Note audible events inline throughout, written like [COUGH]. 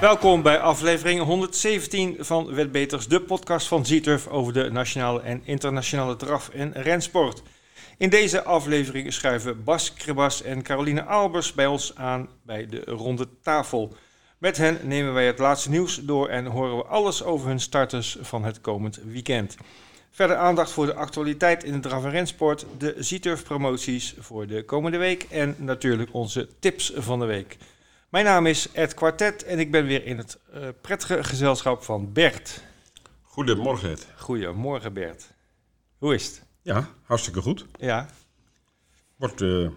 Welkom bij aflevering 117 van Wetbeters, de podcast van Zieturf over de nationale en internationale draf- en rensport. In deze aflevering schuiven Bas Kribas en Caroline Albers bij ons aan bij de ronde tafel. Met hen nemen wij het laatste nieuws door en horen we alles over hun starters van het komend weekend. Verder aandacht voor de actualiteit in de draf- en rensport, de Zieturf promoties voor de komende week en natuurlijk onze tips van de week. Mijn naam is Ed Quartet en ik ben weer in het uh, prettige gezelschap van Bert. Goedemorgen Ed. Goedemorgen Bert. Hoe is het? Ja, hartstikke goed. Ja. Wordt uh,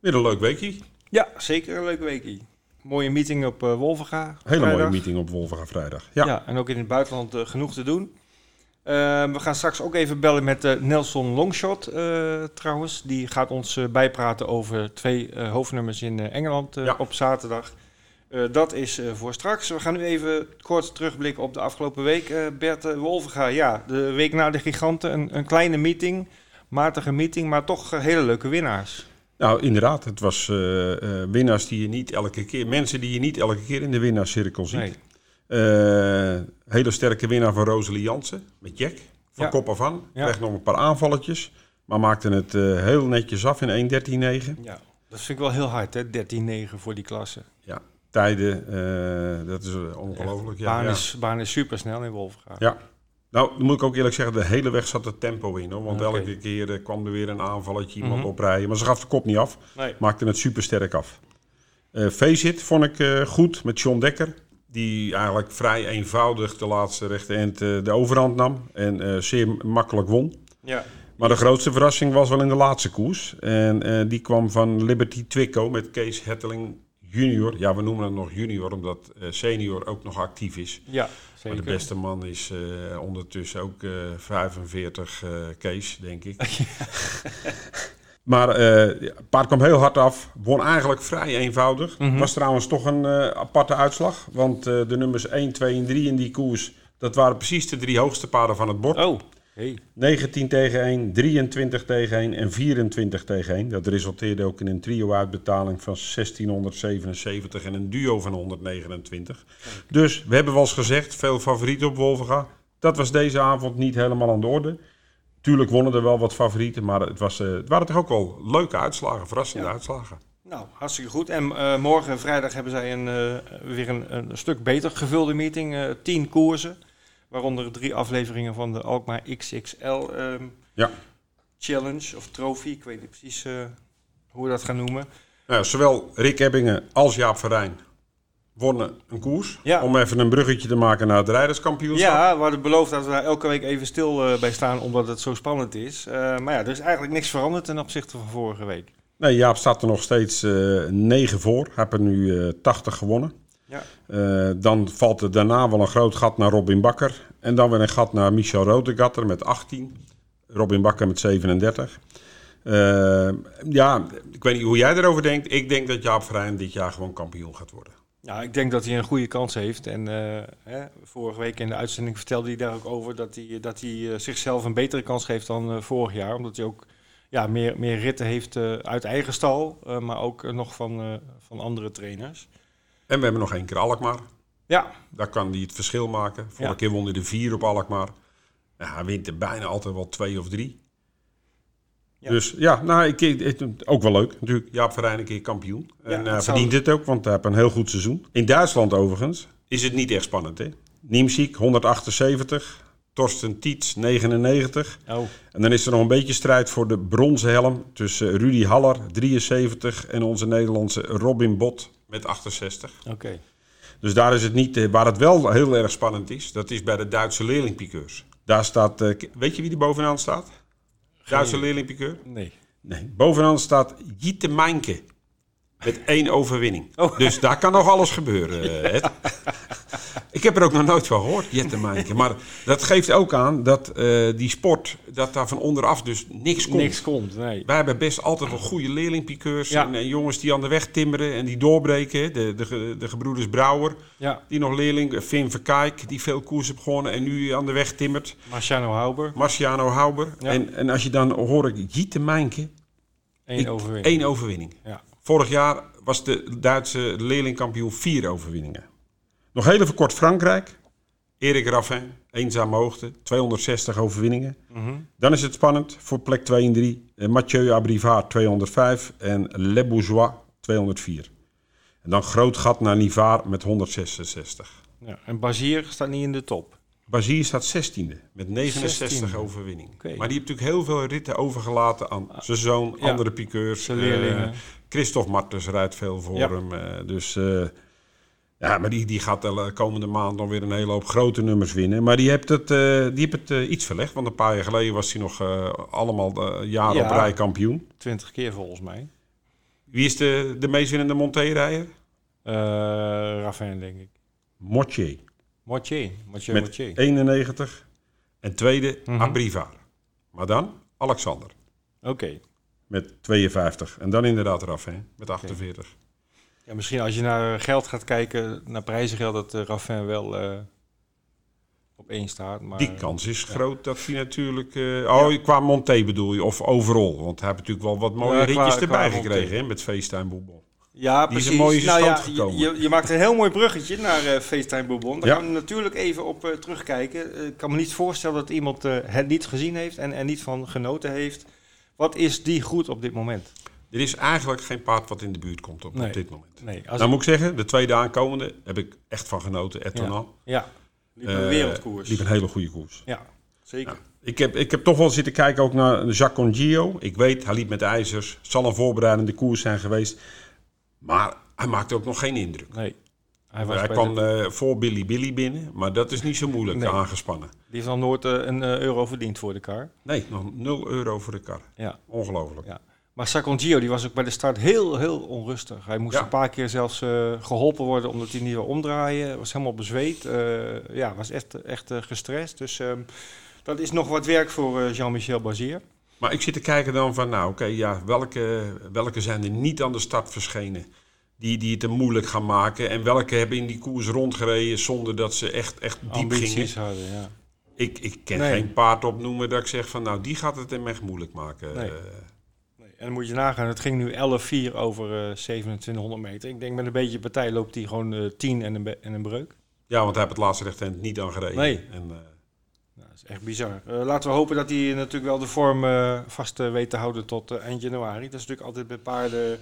weer een leuk weekje. Ja, zeker een leuke weekje. Mooie meeting op uh, Wolvenga. Hele vrijdag. mooie meeting op Wolvenga vrijdag. Ja. ja, en ook in het buitenland uh, genoeg te doen. We gaan straks ook even bellen met Nelson Longshot trouwens. Die gaat ons bijpraten over twee hoofdnummers in Engeland ja. op zaterdag. dat is voor straks. We gaan nu even kort terugblikken op de afgelopen week. Bert Wolvenga, ja, de week na de giganten. Een, een kleine meeting, matige meeting, maar toch hele leuke winnaars. Nou, inderdaad. Het was uh, winnaars die je niet elke keer... Mensen die je niet elke keer in de winnaarscirkel ziet. Nee. Uh, hele sterke winnaar van Rosalie Jansen met Jack. Van ja. kop af aan. Kreeg nog een paar aanvalletjes. Maar maakte het heel netjes af in 1.13.9. Ja, dat vind ik wel heel hard, hè? 13.9 voor die klasse. Ja, tijden. dat is ongelooflijk. Ja, baan, is, baan is super snel in Wolfga. Ja, nou, dan moet ik ook eerlijk zeggen, de hele weg zat er tempo in. Hoor. Want okay. elke keer uh, kwam er weer een aanvalletje, iemand mm -hmm. oprijden. Maar ze gaf de kop niet af. Nee. Maakte het super sterk af. Uh, Faceit vond ik uh, goed met John Dekker. Die eigenlijk vrij eenvoudig de laatste rechte end de overhand nam. En zeer makkelijk won. Ja. Maar de grootste verrassing was wel in de laatste koers. En die kwam van Liberty Twicko met Kees Hetteling junior. Ja, we noemen het nog junior, omdat senior ook nog actief is. Ja. Maar de beste man is uh, ondertussen ook uh, 45 uh, Kees, denk ik. [LAUGHS] [LAUGHS] maar het paard kwam heel hard af. Won eigenlijk vrij eenvoudig. Mm -hmm. Was trouwens toch een aparte uitslag. Want de nummers 1, 2 en 3 in die koers... dat waren precies de drie hoogste paarden van het bord. Oh. Hey. 19 tegen 1, 23 tegen 1 en 24 tegen 1. Dat resulteerde ook in een trio-uitbetaling van 1677 en een duo van 129. Dus we hebben wel eens gezegd, veel favorieten op Wolvenga. Dat was deze avond niet helemaal aan de orde. Tuurlijk wonnen er wel wat favorieten, maar het, was, uh, het waren toch ook wel leuke uitslagen, verrassende ja. uitslagen. Nou, hartstikke goed. En uh, morgen vrijdag hebben zij een, uh, weer een, een, stuk beter gevulde meeting. tien koersen. Waaronder drie afleveringen van de Alkmaar XXL um, ja. Challenge of Trophy. Ik weet niet precies hoe we dat gaan noemen. Nou, zowel Rick Ebbingen als Jaap Verijn wonnen een koers. Ja. Om even een bruggetje te maken naar het rijderskampioenschap. Ja, we hadden beloofd dat we daar elke week even stil uh, bij staan, omdat het zo spannend is. Uh, maar ja, er is eigenlijk niks veranderd ten opzichte van vorige week. Nee, Jaap staat er nog steeds 9 voor. Hij heeft er nu 80 gewonnen. Ja. Uh, dan valt er daarna wel een groot gat naar Robin Bakker. En dan weer een gat naar Michel Rodegatter met 18. Robin Bakker met 37. Uh, ja, ik weet niet hoe jij erover denkt. Ik denk dat Jaap Verheyen dit jaar gewoon kampioen gaat worden. Ja, ik denk dat hij een goede kans heeft. En uh, hè, vorige week in de uitzending vertelde hij daar ook over dat hij, dat hij zichzelf een betere kans geeft dan vorig jaar. Omdat hij ook ja, meer, meer ritten heeft uit eigen stal, maar ook nog van, van andere trainers. En we hebben nog één keer Alkmaar. Ja. Daar kan hij het verschil maken. Vorige ja. keer won hij de vier op Alkmaar. Ja, hij wint er bijna altijd wel twee of drie. Ja. Dus ja, nou, ik, ik, ook wel leuk natuurlijk. Jaap Verijn een keer kampioen. En uh, verdient het ook, want hij heeft een heel goed seizoen. In Duitsland overigens is het niet echt spannend. Hè? Niemziek 178, Torsten Tietz 99. Oh. En dan is er nog een beetje strijd voor de bronzen helm tussen Rudy Haller 73 en onze Nederlandse Robin Bot met 68. Oké. Okay. Dus daar is het niet. Waar het wel heel erg spannend is, dat is bij de Duitse leerlingpiqueurs. Daar staat. Weet je wie er bovenaan staat? Duitse leerlingpiqueur? Nee. Nee. Bovenaan staat Jitte Meinke. Met één overwinning. Oh. Dus daar kan nog alles gebeuren. Ja. [LAUGHS] Ik heb er ook nog nooit van gehoord, Jette Meinke. Maar dat geeft ook aan dat uh, die sport, dat daar van onderaf dus niks komt. Niks komt, nee. Wij hebben best altijd wel goede leerlingpiqueurs. Ja. En, en, jongens die aan de weg timmeren en die doorbreken. De, de, de gebroeders Brouwer, ja. die nog leerling. Finn Verkijk, die veel koers heeft gewonnen en nu aan de weg timmert. Marciano Hauber. Marciano Hauber. Ja. En, en als je dan hoor ik Jette Meinke. Eén overwinning. Eén overwinning. Ja. Vorig jaar was de Duitse leerlingkampioen vier overwinningen. Nog heel even kort Frankrijk. Erik Raffin, eenzame hoogte, 260 overwinningen. Mhm. Dan is het spannend voor plek 2 en 3. Eh, Mathieu Abrivard 205 en Le Bourgeois 204. En dan groot gat naar Nivard met 166. Ja, en Bazier staat niet in de top. Bazier staat 16e met 69 16e. overwinningen. Maar die heeft natuurlijk heel veel ritten overgelaten aan zijn zoon, Ja. andere piqueurs. Zijn leerlingen. Eh, Christophe Martens rijdt veel voor Ja. hem. eh, dus ja, maar die, die gaat de komende maand nog weer een hele hoop grote nummers winnen. Maar die heeft het, eh, die heeft het eh, iets verlegd. Want een paar jaar geleden was hij nog eh, allemaal eh, jaren Ja. op rij kampioen. 20 keer volgens mij. Wie is de, de meest winnende Monté-rijder? Eh Raffin, denk ik. Mottier. Mortier. Mathieu Met Mortier. 91. En tweede. Abrivard. Maar dan Alexander. Oké. Met 52. En dan inderdaad Raffin met 48. Ja, misschien als je naar geld gaat kijken, naar prijzengeld, dat uh, Raffin wel eh, op één staat. Maar, Die kans is groot dat hij natuurlijk... eh, oh, qua Monté bedoel je, of overal. Want hij heeft natuurlijk wel wat mooie ritjes erbij gekregen hè, met FaceTime Boebel. Ja, Die is precies. een mooie nou ja, gekomen. Je, je maakt een heel mooi bruggetje naar eh FaceTime Bourbon. Daar gaan we natuurlijk even op eh, terugkijken. Eh, ik kan me niet voorstellen dat iemand eh, het niet gezien heeft en er niet van genoten heeft. Wat is die goed op dit moment? Er is eigenlijk geen paard wat in de buurt komt op, Nee. op dit moment. Nee, als Nou moet ik zeggen, de tweede aankomende heb ik echt van genoten. Etonal. ja, liep een Eh, wereldkoers. liep een hele goede koers. Ja, zeker. Ja. Ik, heb, ik heb toch wel zitten kijken ook naar Jacques Congio. Ik weet, hij liep met de ijzers. Het zal een voorbereidende koers zijn geweest. Maar hij maakte ook nog geen indruk. Nee, hij, Hij, was bij kwam de- eh, voor Billy Billy binnen. Maar dat is niet zo moeilijk Nee. aangespannen. die heeft nog nooit eh, een eh, euro verdiend voor de kar. Nee, nog 0 euro voor de kar. Ja. Ongelooflijk. Ja. Maar Sacongio die was ook bij de start heel, heel onrustig. Hij moest Ja. een paar keer zelfs eh, geholpen worden omdat hij niet wil omdraaien. Was helemaal bezweet. Eh, ja, was echt, echt eh, gestrest. Dus ehm, dat is nog wat werk voor Jean-Michel Bazier. Maar ik zit te kijken dan van, nou oké, ja, welke, welke zijn er niet aan de start verschenen? Die, die het er moeilijk gaan maken. En welke hebben in die koers rondgereden zonder dat ze echt, echt diep gingen. Hadden, ja. Ik, ik kan Nee. geen paard opnoemen dat ik zeg van, nou die gaat het hem echt moeilijk maken. Nee. Eh. En dan moet je nagaan, het ging nu 11-4 over eh 2700 meter. Ik denk met een beetje partij loopt hij gewoon eh 10 en een, en een breuk. ja, want hij heeft het laatste rechthand niet aan gereden. Nee. En, eh, Nou, dat is echt bizar. Eh, laten we hopen dat hij natuurlijk wel de vorm eh, vast eh, weet te houden tot eh, eind januari. Dat is natuurlijk altijd bij paarden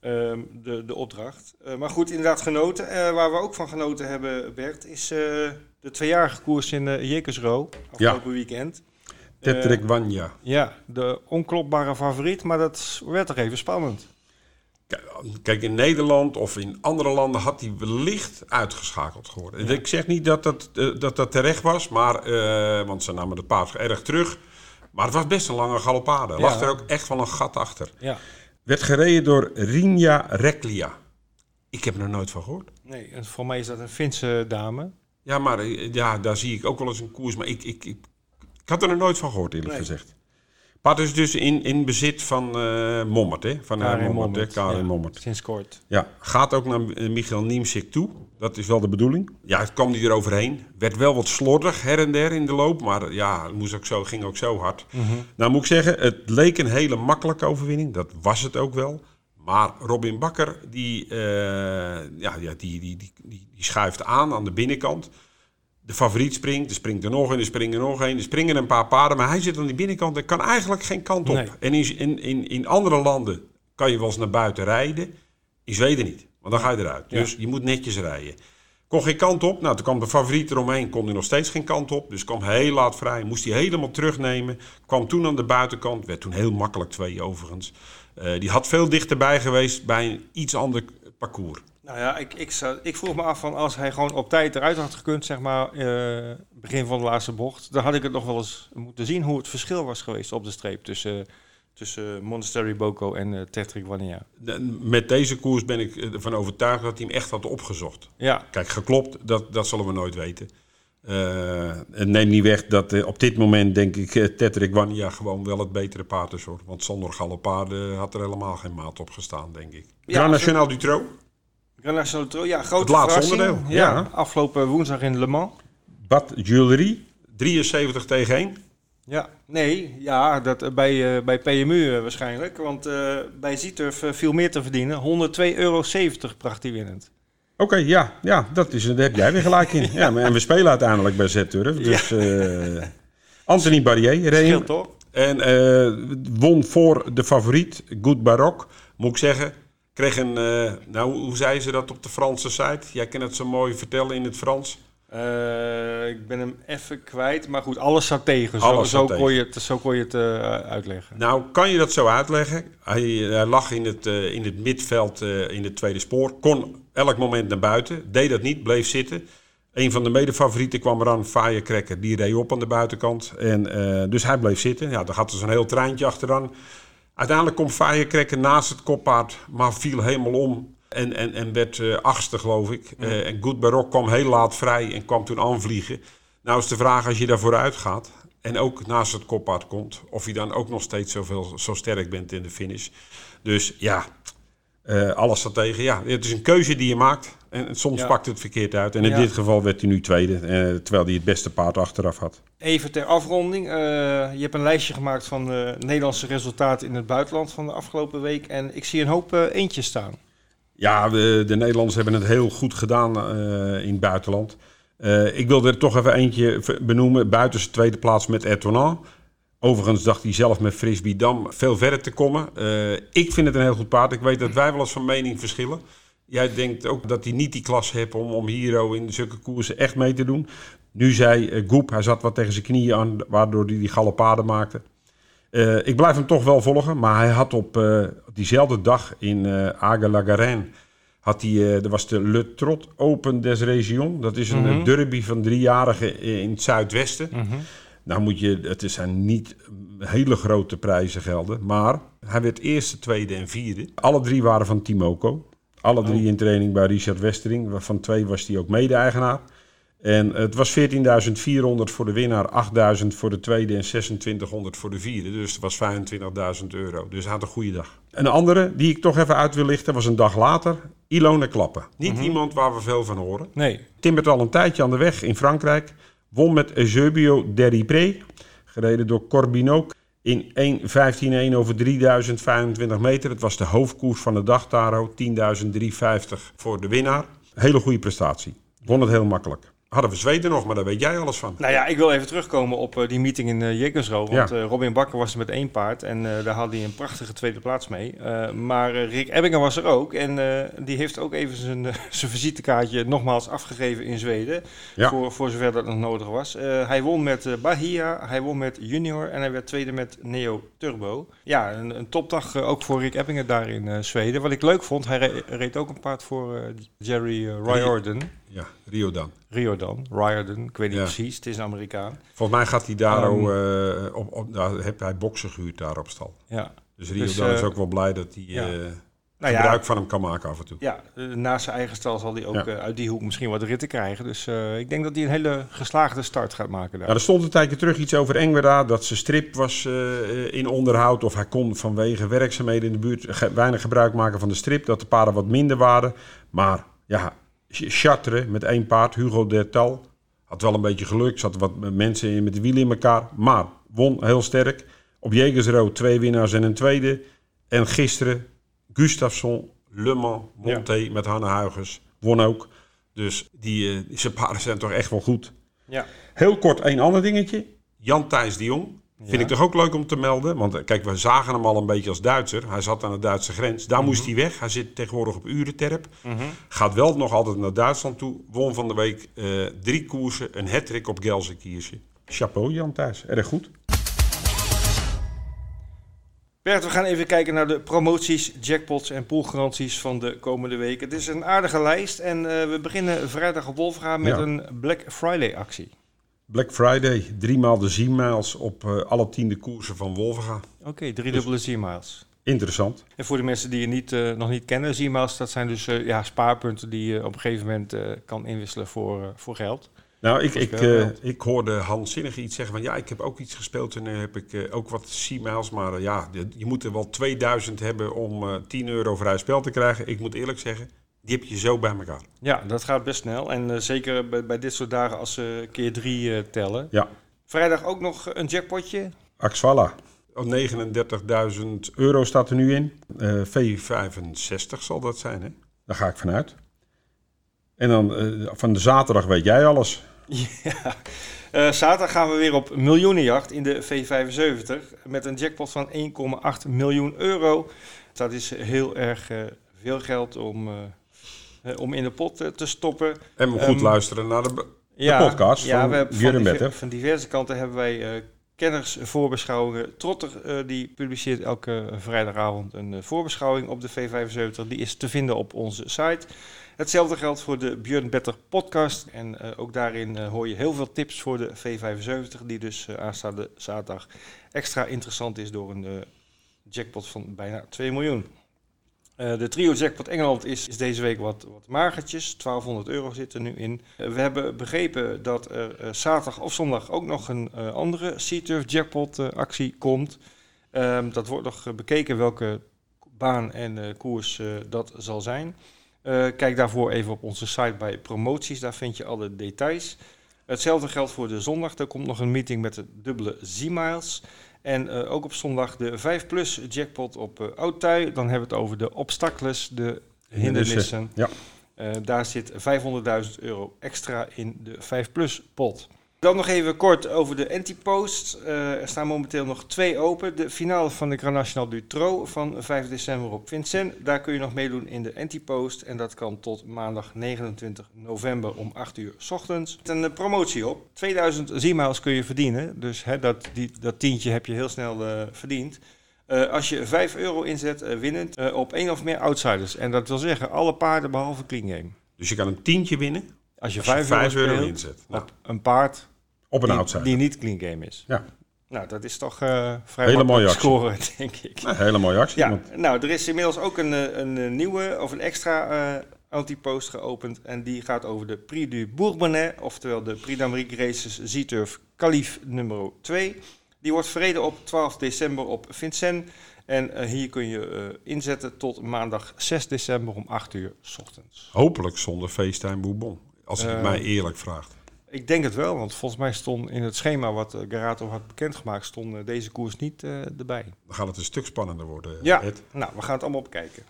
ehm, de, de opdracht. Eh, maar goed, inderdaad genoten. Eh, waar we ook van genoten hebben, Bert, is eh, de tweejarige koers in uh, Jekersro. Afgelopen weekend. Tetrek Eh, Wanja. ja, de onklopbare favoriet, maar dat werd toch even spannend. Kijk, in Nederland of in andere landen had hij wellicht uitgeschakeld geworden. Ik zeg niet dat dat, eh, dat, dat terecht was, maar, eh, want ze namen het paard erg terug. Maar het was best een lange galopade. Er Ja. lag er ook echt wel een gat achter. Ja, Werd gereden door Rinja Reklia. Ik heb er nooit van gehoord. nee, voor mij is dat een Finse dame. Ja, maar eh, ja, daar zie ik ook wel eens een koers. Maar ik, ik had er nog nooit van gehoord, eerlijk Nee. gezegd. Paard is dus in, in bezit van eh Mommert, hè? Van Karin Karin Mommert? Mommert, Karin ja. Mommert. Sinds kort. Ja, gaat ook naar eh, Michael Niemsik toe. Dat is wel de bedoeling. Ja, het kwam hij eroverheen. Werd wel wat slordig her en der in de loop. Maar ja, het moest ook zo, ging ook zo hard. Nou moet ik zeggen, het leek een hele makkelijke overwinning. Dat was het ook wel. Maar Robin Bakker, die, eh, ja, ja, die, die, die, die schuift aan aan de binnenkant. De favoriet springt, er springt er nog een, er springen er nog een. Er springen een paar paarden, maar hij zit aan die binnenkant en kan eigenlijk geen kant op. Nee. En in, in, in, andere landen kan je wel eens naar buiten rijden. In Zweden niet, want dan ga je eruit. Ja. Dus je moet netjes rijden. Kon geen kant op. Nou, toen kwam de favoriet eromheen, kon hij nog steeds geen kant op. Dus kwam heel laat vrij. Moest hij helemaal terugnemen. Kwam toen aan de buitenkant. Werd toen heel makkelijk twee overigens. Eh, die had veel dichterbij geweest bij een iets ander parcours. Nou ja, ik, ik, zou- ik vroeg me af van als hij gewoon op tijd eruit had gekund, zeg maar, eh, begin van de laatste bocht, dan had ik het nog wel eens moeten zien hoe het verschil was geweest op de streep tussen, tussen Monastery Boko en eh Tetrick Wania. Met deze koers ben ik ervan overtuigd dat hij hem echt had opgezocht. Ja, Kijk, geklopt, dat, dat zullen we nooit weten. Eh, het neemt niet weg dat op dit moment, denk ik, uh, Tetrick Wania gewoon wel het betere paard is. Hoor. Want zonder Galopade had er helemaal geen maat op gestaan, denk ik. Ja, Grand National Dutroux. Ja, grote Het laatste onderdeel, Ja, ja. afgelopen woensdag in Le Mans. Bad Jewelry, 73 tegen 1. Ja, nee, ja, dat, eh, bij, eh, bij PMU eh, waarschijnlijk, want eh, bij Zieturf viel meer te verdienen. 102,70 euro bracht hij winnend. Oké, ja, ja dat is, daar heb jij weer gelijk in. Ja, maar, en we spelen uiteindelijk bij Z-Turf. Dus eh, Anthony Barrier reed toch? En won voor de favoriet, Good Barok. Moet ik zeggen, kreeg een... eh, nou, hoe zei ze dat op de Franse site? Jij kan het zo mooi vertellen in het Frans. Eh, ik ben hem even kwijt, maar goed, alles zat tegen. Alles zo, zat kon, je het, zo kon je het eh, uitleggen. Nou, kan je dat zo uitleggen? Hij, hij lag in het, in het midveld in het tweede spoor. Kon elk moment naar buiten. Deed dat niet, bleef zitten. Een van de medefavorieten kwam eraan, Firecracker. Die reed op aan de buitenkant. En, dus hij bleef zitten. Ja, daar gaat dus een heel treintje achteraan. Uiteindelijk komt Firecracker naast het koppaard, maar viel helemaal om. En, en, en werd eh, achtste, geloof ik. Eh, en Good Barok kwam heel laat vrij en kwam toen aanvliegen. Nou is de vraag, als je daar vooruit gaat en ook naast het koppaard komt... of je dan ook nog steeds zoveel, zo sterk bent in de finish. Dus ja, eh, alles staat tegen. Ja, het is een keuze die je maakt. En soms Ja. pakt het verkeerd uit. En in Ja. dit geval werd hij nu tweede, eh, terwijl hij het beste paard achteraf had. Even ter afronding. eh, je hebt een lijstje gemaakt van de Nederlandse resultaten in het buitenland van de afgelopen week. En ik zie een hoop eentjes staan. Ja, de, de Nederlanders hebben het heel goed gedaan in het buitenland. Ik wil er toch even eentje benoemen. Buiten zijn tweede plaats met Ertonan. Overigens dacht hij zelf met Frisbee Dam veel verder te komen. Eh, ik vind het een heel goed paard. Ik weet dat wij wel eens van mening verschillen. Jij denkt ook dat hij niet die klas heeft om, om Hero in zulke koersen echt mee te doen. Nu zei eh, Goep, hij zat wat tegen zijn knieën aan, waardoor hij die galopade maakte. Eh, ik blijf hem toch wel volgen, maar hij had op diezelfde dag in Ague-la-Garenne... Had hij, er was de Le Trot Open des Régions. Dat is een Mhm. derby van driejarigen in het zuidwesten. Mhm. Nou moet je, het zijn niet hele grote prijzen gelden, maar hij werd eerste, tweede en vierde. Alle drie waren van Timoco. Alle drie in training bij Richard Westering. Van twee was hij ook mede-eigenaar. En het was 14.400 voor de winnaar, 8.000 voor de tweede en 2600 voor de vierde. Dus het was 25.000 euro. Dus hij had een goede dag. Een andere die ik toch even uit wil lichten was een dag later. Ilona Klappen. Niet iemand waar we veel van horen. Nee. Timmert al een tijdje aan de weg in Frankrijk. Won met Eusebio Deripré. Gereden door Corbinoc. In 1.15.1 over 3025 meter. Het was de hoofdkoers van de dag, Taro. 10.350 voor de winnaar. Hele goede prestatie. Won het heel makkelijk. Hadden we Zweden nog, maar daar weet jij alles van. Nou ja, ik wil even terugkomen op eh, die meeting in uh, Jägersro. Want eh, Robin Bakker was er met één paard en daar had hij een prachtige tweede plaats mee. Maar Rick Ebbingen was er ook en die heeft ook even zijn, [LAUGHS] zijn visitekaartje nogmaals afgegeven in Zweden. Ja. Voor, voor zover dat nog nodig was. Hij won met Bahia, hij won met Junior en hij werd tweede met Neo Turbo. Ja, een, een topdag ook voor Rick Ebbingen daar in Zweden. Wat ik leuk vond, hij re- reed ook een paard voor Jerry Riordan. Ja, Rio dan. Riordan, Riordan, ik weet niet Ja. precies, het is een Amerikaan. Volgens mij gaat hij daar eh, op, op, daar hij boksen gehuurd daar op stal. Ja. Dus Rio Dus, dan is eh, ook wel blij dat hij ja. eh, Nou gebruik ja, van hem kan maken af en toe. ja, naast zijn eigen stal zal hij ook uit die hoek misschien wat ritten krijgen. Dus ik denk dat hij een hele geslaagde start gaat maken daar. Ja, er stond een tijdje terug iets over Engwerda, dat zijn strip was in onderhoud. Of hij kon vanwege werkzaamheden in de buurt ge- weinig gebruik maken van de strip. Dat de paarden wat minder waren. Maar ja, Chartres met één paard, Hugo Dertal. Had wel een beetje geluk, zat wat mensen in met de wielen in elkaar. Maar won heel sterk. Op Jegersro twee winnaars en een tweede. En gisteren Gustafsson, Le Mans, Monté met Hanne Huygens. Won ook. Dus die, eh, zijn paarden zijn toch echt wel goed. Ja. Heel kort één ander dingetje. Jan Thijs de Jong. Vind Ja. ik toch ook leuk om te melden. Want eh, kijk, we zagen hem al een beetje als Duitser. Hij zat aan de Duitse grens. Daar moest hij weg. Hij zit tegenwoordig op Urenterp. Mhm. Gaat wel nog altijd naar Duitsland toe. Won van de week eh, drie koersen. Een hattrick op Gelsenkirchen. Chapeau Jan Thijs. Erg goed. Bert, we gaan even kijken naar de promoties, jackpots en poolgaranties van de komende week. Het is een aardige lijst en eh, we beginnen vrijdag op Wolfga met Ja. een Black Friday actie. Black Friday. Driemaal de Z-miles op eh, alle tiende koersen van Wolvenga. Oké, drie dubbele Z-miles. Interessant. En voor de mensen die je niet, eh, nog niet kennen, Z-miles, dat zijn dus eh, ja, spaarpunten die je op een gegeven moment kan inwisselen voor, voor geld. Nou, ik, ik, ik hoorde Hans Zinnig iets zeggen van ja, ik heb ook iets gespeeld en heb ik ook wat C-miles. Maar ja, je moet er wel 2000 hebben om eh 10 euro vrij spel te krijgen. Ik moet eerlijk zeggen, die heb je zo bij elkaar. Ja, dat gaat best snel. En eh, zeker bij, bij dit soort dagen als ze keer drie eh, tellen. Ja, Vrijdag ook nog een jackpotje. Axvala. Oh, 39.000 euro staat er nu in. Eh, V65 zal dat zijn, hè? Daar ga ik vanuit. En dan van de zaterdag weet jij alles. [LAUGHS] Ja, zaterdag gaan we weer op miljoenenjacht in de V75 met een jackpot van 1,8 miljoen euro. Dat is heel erg veel geld om, om in de pot eh, te stoppen. En moet goed Ehm, luisteren naar de... Ja, podcast ja, van we van, diver- van diverse kanten hebben wij eh kennersvoorbeschouwingen. Trotter eh, die publiceert elke vrijdagavond een eh, voorbeschouwing op de V75. Die is te vinden op onze site. Hetzelfde geldt voor de Björn Better podcast. En eh, ook daarin eh, hoor je heel veel tips voor de V75. Die dus eh, aanstaande zaterdag extra interessant is door een eh, jackpot van bijna 2 miljoen. Eh, de trio jackpot Engeland is, is deze week wat, wat magertjes. 1200 euro zit er nu in. Eh, we hebben begrepen dat er eh, zaterdag of zondag ook nog een andere C-Turf jackpot actie komt. Ehm, dat wordt nog bekeken welke baan en koers dat zal zijn. Kijk daarvoor even op onze site bij promoties, daar vind je alle details. Hetzelfde geldt voor de zondag. Er komt nog een meeting met de dubbele Z-miles. En eh, ook op zondag de 5 plus jackpot op uh, Oudtui. Dan hebben we het over de obstacles, de hindernissen. Ja. Eh, daar zit 500.000 euro extra in de 5 plus pot. Dan nog even kort over de anti-post. Eh, er staan momenteel nog twee open. De finale van de Grand National du Trot van 5 december op Vincent. Daar kun je nog meedoen in de anti-post. En dat kan tot maandag 29 november om 8 uur 's ochtends. Met een eh, promotie op. 2000 Z-miles kun je verdienen. Dus hè, dat, die, dat tientje heb je heel snel eh, verdiend. Als je 5 euro inzet, winnend, op één of meer outsiders. En dat wil zeggen alle paarden behalve clean game. Dus je kan een tientje winnen Als je als je 5 5 euro, inzet. Nou, op een paard op een die, outsider. die niet clean game is. Ja. Nou, dat is toch eh vrij Hele mooie actie. scoren, [LAUGHS] denk ik. Nou, hele mooie actie. Ja, want- nou, er is inmiddels ook een, eh, een, eh, nieuwe of een extra anti-post geopend. En die gaat over de Prix du Bourbonnais, oftewel de Prix d'Amérique Races Z-Turf Calif nummer 2. Die wordt verreden op 12 december op Vincennes. En hier kun je inzetten tot maandag 6 december om 8 uur s ochtends. Hopelijk zonder FaceTime Bourbon. Als je het mij eerlijk vraagt. Ik denk het wel, want volgens mij stond in het schema wat eh, Garato had bekendgemaakt, stond eh, deze koers niet eh, erbij. Dan gaat het een stuk spannender worden. Ja. Ed. Nou, we gaan het allemaal bekijken.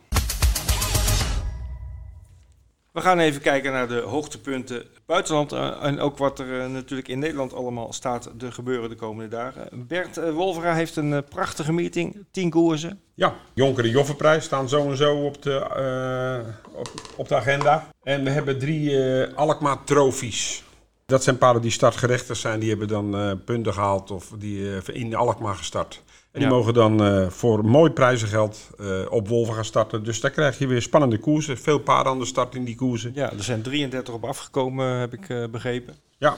We gaan even kijken naar de hoogtepunten buitenland en ook wat er natuurlijk in Nederland allemaal staat te gebeuren de komende dagen. Bert Wolvera heeft een prachtige meeting, 10 koersen. Ja, Jonker de Joffenprijs staan zo en zo op de, op, op de agenda. En we hebben drie Alkmaar trofies. Dat zijn paarden die startgerechtigd zijn. Die hebben dan eh, punten gehaald of die eh, in Alkmaar gestart. En die Ja. mogen dan eh, voor mooi prijzengeld op Wolven gaan starten. Dus daar krijg je weer spannende koersen. Veel paarden aan de start in die koersen. Ja, er zijn 33 op afgekomen, heb ik begrepen. Ja.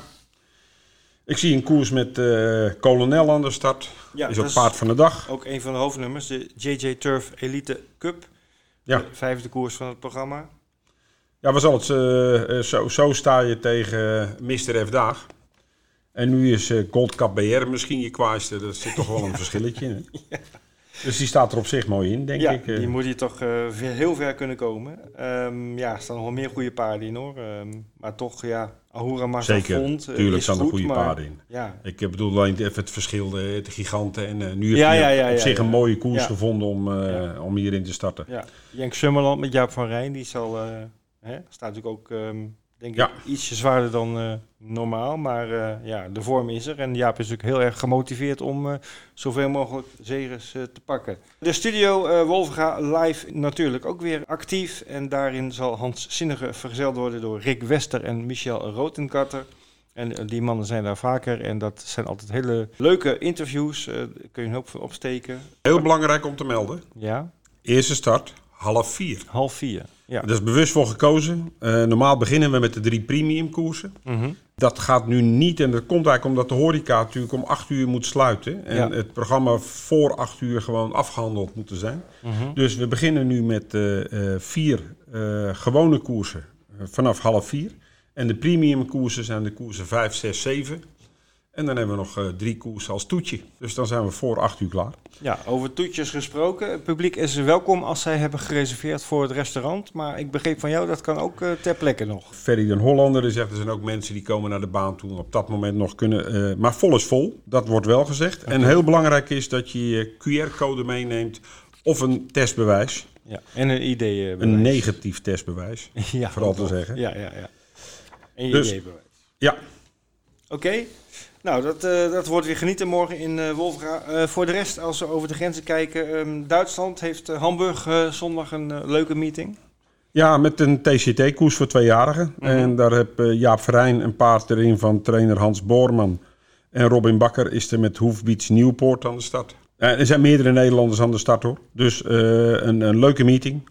Ik zie een koers met Kolonel aan de start. Ja, is ook paard van de dag. ook een van de hoofdnummers, de JJ Turf Elite Cup. Ja. De vijfde koers van het programma. Ja, was altijd eh, eh, zo, zo sta je tegen eh, Mr. F Daag. En nu is eh, Gold Cup BR misschien je kwaaiste. Dat zit toch wel een [LAUGHS] verschilletje in. Dus die staat er op zich mooi in, denk ja, ik. eh. die moet hier toch eh, ver- heel ver kunnen komen. Ehm, ja, er staan nog wel meer goede paarden in hoor. Ehm, maar toch, ja, Ahura Mazda Zeker, Font, eh, tuurlijk staan er goed, goede maar- paarden in. Ja, Ik eh, bedoel alleen even het verschil, de, de giganten. En eh, nu heb Ja, je ja, op zich een mooie koers gevonden om, eh, om hierin te starten. ja. Jenk Summerland met Jaap van Rijn, die zal, eh, hè, staat natuurlijk ook, ehm, denk ik, ietsje zwaarder dan eh, normaal. Maar eh, ja, de vorm is er. En Jaap is natuurlijk heel erg gemotiveerd om eh, zoveel mogelijk zegens eh, te pakken. De studio Wolfga live natuurlijk ook weer actief. En daarin zal Hans Zinnige vergezeld worden door Rick Wester en Michel Rotenkatter. En die mannen zijn daar vaker. En dat zijn altijd hele leuke interviews. eh, daar kun je een hoop van opsteken. Heel belangrijk om te melden. Ja, Eerste start, half vier. half vier. Ja. Is bewust voor gekozen. Eh, normaal beginnen we met de drie premium koersen. Mhm. Dat gaat nu niet en dat komt eigenlijk omdat de horeca natuurlijk om 8 uur moet sluiten. En Ja. het programma voor 8 uur gewoon afgehandeld moet zijn. Mhm. Dus we beginnen nu met eh, eh, vier gewone koersen vanaf half vier. En de premium koersen zijn de koersen 5, 6, 7. En dan hebben we nog eh, drie koersen als toetje. Dus dan zijn we voor 8 uur klaar. Ja, over toetjes gesproken. Het publiek is welkom als zij hebben gereserveerd voor het restaurant. Maar ik begreep van jou, dat kan ook eh, ter plekke nog. Ferry den Hollander die zegt, er zijn ook mensen die komen naar de baan toe en op dat moment nog kunnen. eh, maar vol is vol, dat wordt wel gezegd. En heel belangrijk is dat je je QR-code meeneemt of een testbewijs. Ja, en een idee. Een negatief testbewijs, [LAUGHS] ja, vooral te zeggen. Ja, ja, ja. En je Dus- ideebewijs. Ja, Oké. Nou, dat, eh, dat wordt weer genieten morgen in eh Wolfga. Eh, voor de rest, als we over de grenzen kijken. ehm, Duitsland heeft Hamburg zondag een leuke meeting. Ja, met een TCT-koers voor tweejarigen. Mhm. En daar heb Jaap Verijn een paard erin van trainer Hans Boorman. En Robin Bakker is er met Hoefbeats Nieuwpoort aan de start. Er zijn meerdere Nederlanders aan de start hoor. Dus een, een leuke meeting.